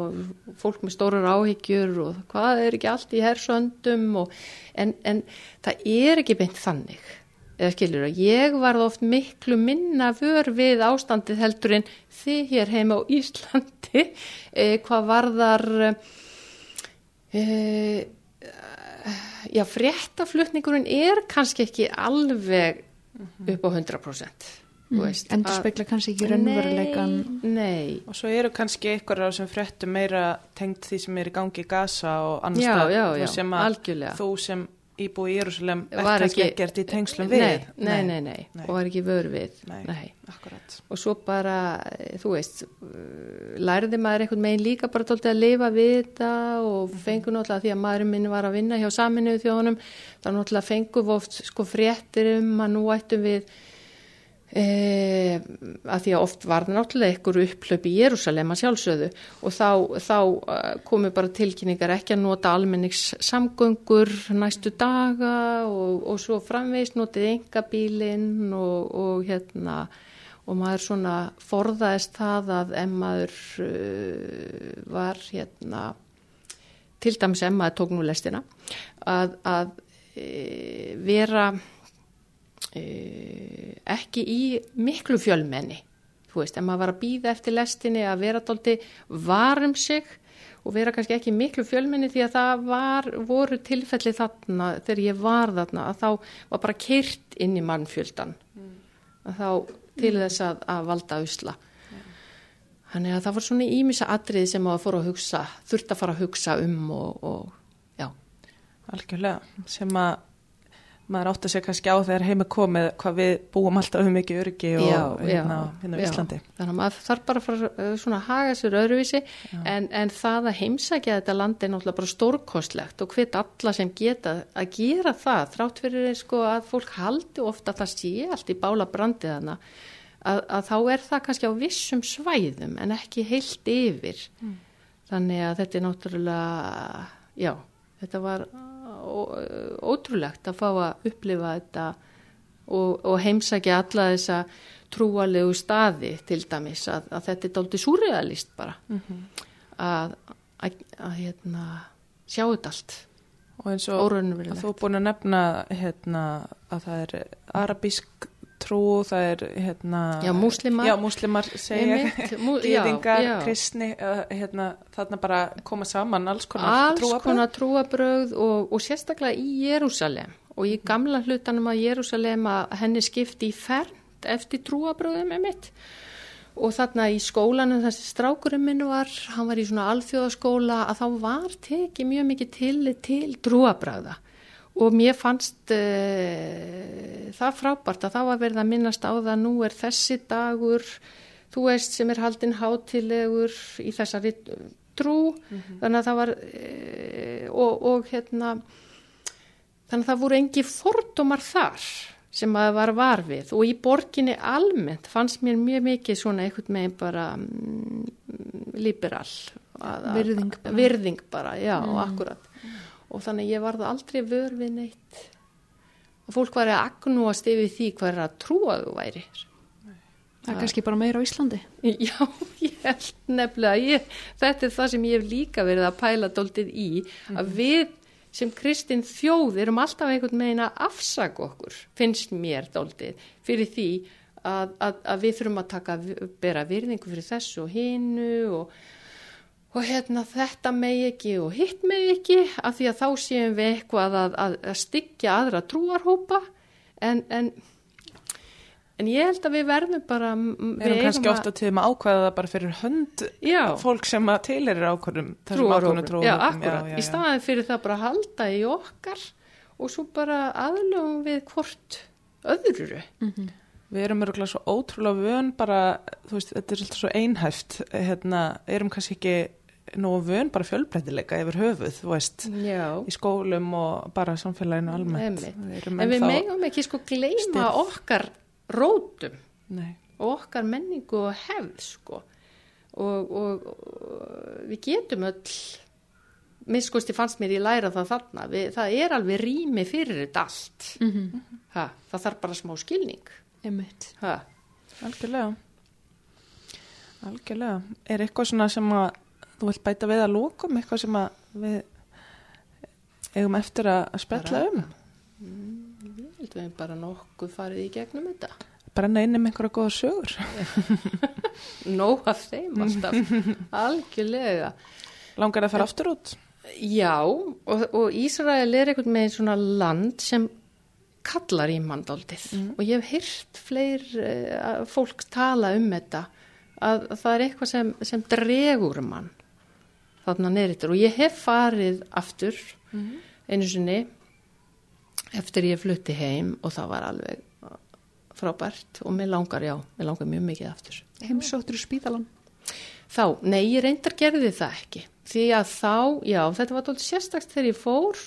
Speaker 3: fólk með stórar áhyggjur og hvað er ekki allt í hersöndum og, en, en það er ekki beint þannig, eða skilur að ég var oft miklu minna vör við ástandið heldur en þið hér heima á Íslandi, eh, hvað varðar... Eh, já, fréttaflutningurinn er kannski ekki alveg upp á 100%. þú veist,
Speaker 1: endur spekla kannski ekki raunveruleikan
Speaker 3: Nei, nei.
Speaker 2: Og svo eru kannski einhverjar sem fréttum meira tengt því sem er í gangi í Gaza og annars
Speaker 3: Já, já, já,
Speaker 2: sem að
Speaker 3: algjörlega.
Speaker 2: þú sem íbúi í Jérúsalem
Speaker 3: ekki-
Speaker 2: ekkert í tengslum við.
Speaker 3: Nei, nei, nei, nei,
Speaker 2: Nei.
Speaker 3: og var ekki vör við.
Speaker 2: Nei. Akkurat.
Speaker 3: og svo bara, eh, þú veist uh, lærði maður einhvern megin líka bara tóltið að lifa við þetta og fengu náttúrulega því að maðurinn minn var að vinna hjá saminuðu þjóðunum, þá náttúrulega fengum við oft sko fréttir um að nú ættum við e, að því að oft var náttúrulega einhver upplöp í Jérúsalem að sjálfsögðu. Og þá, þá eh, komu bara tilkynningar ekki að nota almennings samgöngur næstu daga og, og svo framvegist notið engabílinn og, og hérna og maður svona forðaðist það að ef maður uh, var hérna til dæmis ef maður tók nú lestina að, að e, vera e, ekki í miklu fjölmenni þú veist, ef maður var að býða eftir lestinni að vera tólti varum sig og vera kannski ekki miklu fjölmenni því að það var, voru tilfelli þarna þegar ég var þarna að þá var bara kyrt inn í mannfjöldan að þá til þess að, að valda usla. Þannig að það var svona ímissa atrið sem maður fór að hugsa þurft að fara að hugsa um og, og já,
Speaker 2: Algjörlega, sem að maður átti að segja kannski á þegar heima komið hvað við búum alltaf um mikið öryggi og
Speaker 3: Já,
Speaker 2: hérna, hérna
Speaker 3: já.
Speaker 2: Íslandi.
Speaker 3: þannig að maður þarf bara að fara svona að haga sér öðruvísi en, en það að heimsækja þetta landi er náttúrulega bara stórkostlegt og hvet alla sem geta að gera það þrátt fyrir sko að fólk haldi ofta að það sé allt í bála brandið hana að, að þá er það kannski á vissum svæðum en ekki heilt yfir þannig að þetta er náttúrulega já, þetta var ótrúlegt að fá að upplifa þetta og, og heimsækja alla þessa trúalegu staði til dæmis að, að þetta er dálítið súrealist bara. Að, að, að hérna, sjá þetta allt.
Speaker 2: Og eins og að þú er búin að nefna hérna, að það er arabísk trú, það er hérna,
Speaker 3: Já, múslimar.
Speaker 2: Já, múslimar segja,
Speaker 3: já.
Speaker 2: kristni, hérna, þarna bara koma saman alls konar
Speaker 3: alls
Speaker 2: trúarbrögð.
Speaker 3: konar trúabrögð og, og sérstaklega í Jérúsalem og í gamla hlutanum að Jérúsalem að henni skipti í fernd eftir trúabröðum með mitt og þarna í skólanum þessi strákurinn minn var, hann var í svona alþjóðaskóla að þá var tekið mjög mikið til til trúabröða og mér fannst uh, það frábært að það var verið að minnast á það. Nú er þessi dagur þú veist sem er haldinn hátilegur í þessari trú. Þannig að það var uh, og, og hérna þannig að það voru engi fordómar þar sem að var var við. Og í borginni almennt fannst mér mjög mikið svona einhvern megin bara mm, liberal.
Speaker 1: Virðing bara.
Speaker 3: virðing bara, já, akkurat og þannig ég varði aldrei vör við neitt. Og fólk var að agnúast yfir því hvað er að trúa þú væri
Speaker 1: það er kannski bara meira á Íslandi.
Speaker 3: Já, ég held nefnilega ég, þetta er það sem ég hef líka verið að pæla dóltið í að við sem kristin þjóð erum alltaf einhvern megin að afsaka okkur finnst mér dóltið fyrir því að, að, að við þurfum að taka bera virðingu fyrir þessu og hinu og, og hérna þetta megi ekki og hitt megi ekki af því að þá séum við eitthvað að, að, að styggja aðra trúarhópa en, en En ég held að við verðum bara...
Speaker 2: Við erum kannski ofta til að ákvæða það bara fyrir hönd
Speaker 3: Já.
Speaker 2: fólk sem að til er ákvörðum
Speaker 3: trúarhópur.
Speaker 2: trúarhópum.
Speaker 3: Já, akkurat. Í staðin fyrir það bara að halda í okkar og svo bara aðlöfum við hvort öðru.
Speaker 2: Við erum örgulega svo ótrúlega vön bara, þú veist, þetta er alltaf svo einhæft, hérna, erum kannski ekki nógu vön bara fjölbreytileika yfir höfuð, þú veist,
Speaker 3: Já.
Speaker 2: í skólum og bara samfélaginu almennt.
Speaker 3: En við megum ekki sko gleyma
Speaker 2: Stirð.
Speaker 3: okkar rótum
Speaker 2: Nei,
Speaker 3: og okkar menningu og hefð sko. og, og, og við getum öll miskusti fannst mér ég læra það þarna við, það er alveg rými fyrir þetta allt
Speaker 1: mm -hmm.
Speaker 3: ha, það þarf bara smá skilning.
Speaker 2: Algjörlega. Algjörlega. Er eitthvað svona sem að þú vilt bæta við að lókum, eitthvað sem að við eigum eftir að
Speaker 3: Bara-
Speaker 2: um?
Speaker 3: Mm, ég held við höfum bara nokkuð farið í gegnum þetta
Speaker 2: Brenna inn um einhverja góða sögur.
Speaker 3: nóg af þeim alltaf algjörlega
Speaker 2: Langar að fara aftur út?
Speaker 3: Já, og, og Ísrael er einhvern veginn svona land sem kallar í mandaldið og ég hef hýrt fleir uh, fólk tala um þetta að, að það er eitthvað sem, sem dregur mann þarna neyritur og ég hef farið aftur einu sinni eftir ég flutti heim og það var alveg frábært og mér langar, já, mér langar mjög mikið aftur
Speaker 1: heimsóttur spítalan
Speaker 3: Þá, nei, ég reyndar gerði það ekki. Því að þá, já, þetta var tólt sérstakst þegar ég fór,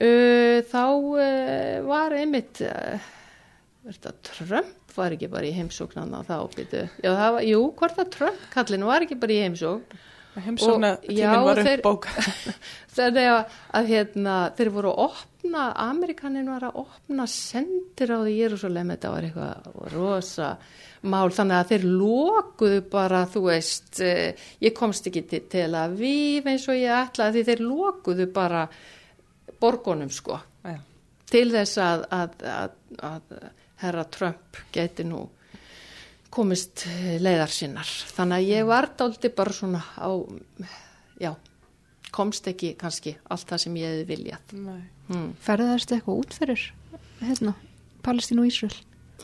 Speaker 3: uh, þá uh, var einmitt, uh, þetta Trump var ekki bara í heimsóknarna þá, býtu. Já, það var, jú, hvort að Trump kallinu var ekki bara í heimsókn. Já,
Speaker 2: tíminn var uppbókað.
Speaker 3: Þannig að, að hérna, þeir voru að opna, Amerikanin var að opna sendir á því Jérúsalem, þetta var eitthvað rosa mál, þannig að þeir lokuðu bara, þú veist, eh, ég komst ekki til Tel Aviv eins og ég ætlaði, því þeir lokuðu bara borgunum, sko,
Speaker 2: Já.
Speaker 3: til þess að, að, að, að herra Trump geti nú komist leiðar sinnar. Þannig að ég var dálítið bara svona á, já, komst ekki kannski allt það sem ég hefði viljað.
Speaker 2: Nei.
Speaker 3: Hmm.
Speaker 1: ferðaðist eitthvað út fyrir hérna, Palestín og Ísrael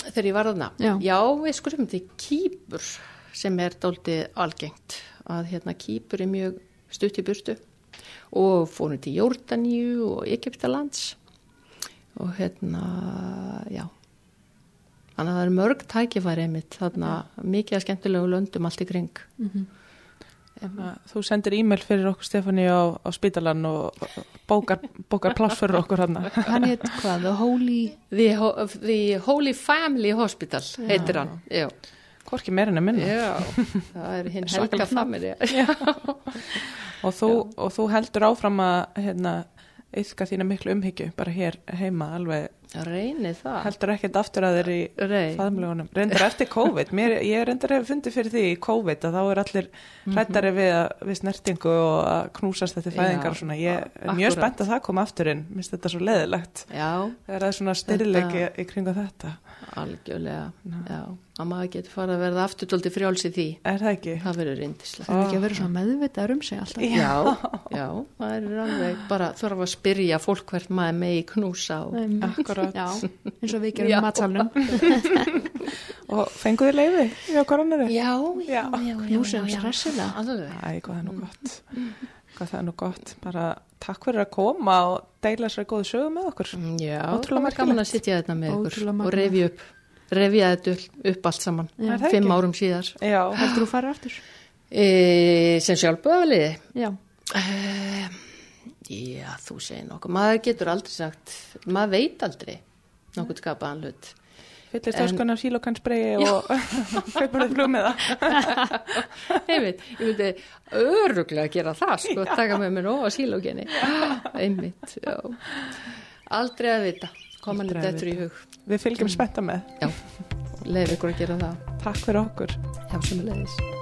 Speaker 3: Þegar ég var þarna,
Speaker 1: Já.
Speaker 3: já, við skulum til Kýpur sem er dálítið algengt að hérna Kýpur er mjög stutt í burtu og fórum til Jórdaníu og Egyptalands og hérna, já, þannig að það er mörg tækifæri einmitt, þarna mikið að skemmtilegu löndum allt í kring.
Speaker 2: En að Þú sendir e-mail fyrir okkur Stefáni á, á spítalan og bókar, bókar pláss fyrir okkur hann.
Speaker 1: hann heit hvað, The Holy
Speaker 3: The, Ho- the Holy Family Hospital heitir hann, já.
Speaker 2: Hvorki meira en að minna.
Speaker 3: Já, það er hinn helga familja.
Speaker 2: Og þú, og þú heldur áfram að hérna, yfka þína miklu umhyggju bara hér heima alveg heldur ekkert aftur að þeir í faðmlegunum. Reyndar eftir COVID, Mér, ég reyndar hefur fundið fyrir því í COVID að þá er allir hrættari við, að- við snertingu og að knúsast
Speaker 3: Já,
Speaker 2: fæðingar og. Ég er mjög spennt að það koma aftur inn, minnst þetta svo leðilegt.
Speaker 3: Já,
Speaker 2: Það er svona styrleiki í kringu þetta.
Speaker 3: Algjörlega. Já, að maður getur farið að verða aftur tóldi frjáls í því.
Speaker 2: Er það ekki?
Speaker 3: Það verður reyndislegt.
Speaker 1: það er ekki að vera svona meðvitaður um sig alltaf
Speaker 3: Já, já, það er alveg bara þurfa að spyrja fólk hvert maður megi knúsa og
Speaker 1: Um,
Speaker 2: Akkurat.
Speaker 1: já, eins og við gerum
Speaker 3: Já.
Speaker 1: í matsalunum
Speaker 2: Og fenguðu leiði í okkar annari?
Speaker 3: Já,
Speaker 2: Já.
Speaker 3: Alveg.
Speaker 2: Æ, hvað það er nú gott. Það er nú gott. Bara takk fyrir að koma og deila sér góðu sögu með okkur.
Speaker 3: Já,
Speaker 2: Ótrúlega
Speaker 3: það var gaman að sitja þetta með ykkur
Speaker 1: Ótrúlega
Speaker 3: og
Speaker 1: magnað.
Speaker 3: revja upp, revja þetta upp- upp allt saman.
Speaker 1: Já.
Speaker 2: Er
Speaker 3: Fimm árum síðar.
Speaker 2: Já,
Speaker 1: heldur þú farið aftur
Speaker 3: E, sem sjálfböðaliði?
Speaker 1: já,
Speaker 3: Uh, já, þú segir nokkuð. Maður getur aldrei sagt, maður veit aldrei nokkuð skapaðan hlut.
Speaker 2: Fyllist öskunar sílokensbreyi og með það.
Speaker 3: Einmitt, ég myndi öruglega gera það, sko, taka með mér á sílóginni. Einmitt, já. Aldrei að vita, koman
Speaker 2: Aldrei
Speaker 3: þetta í hug.
Speaker 2: Við fylgjum spetta með.
Speaker 3: Já, leif ykkur að gera það.
Speaker 2: Takk fyrir okkur.
Speaker 3: Já, sem er leiðis.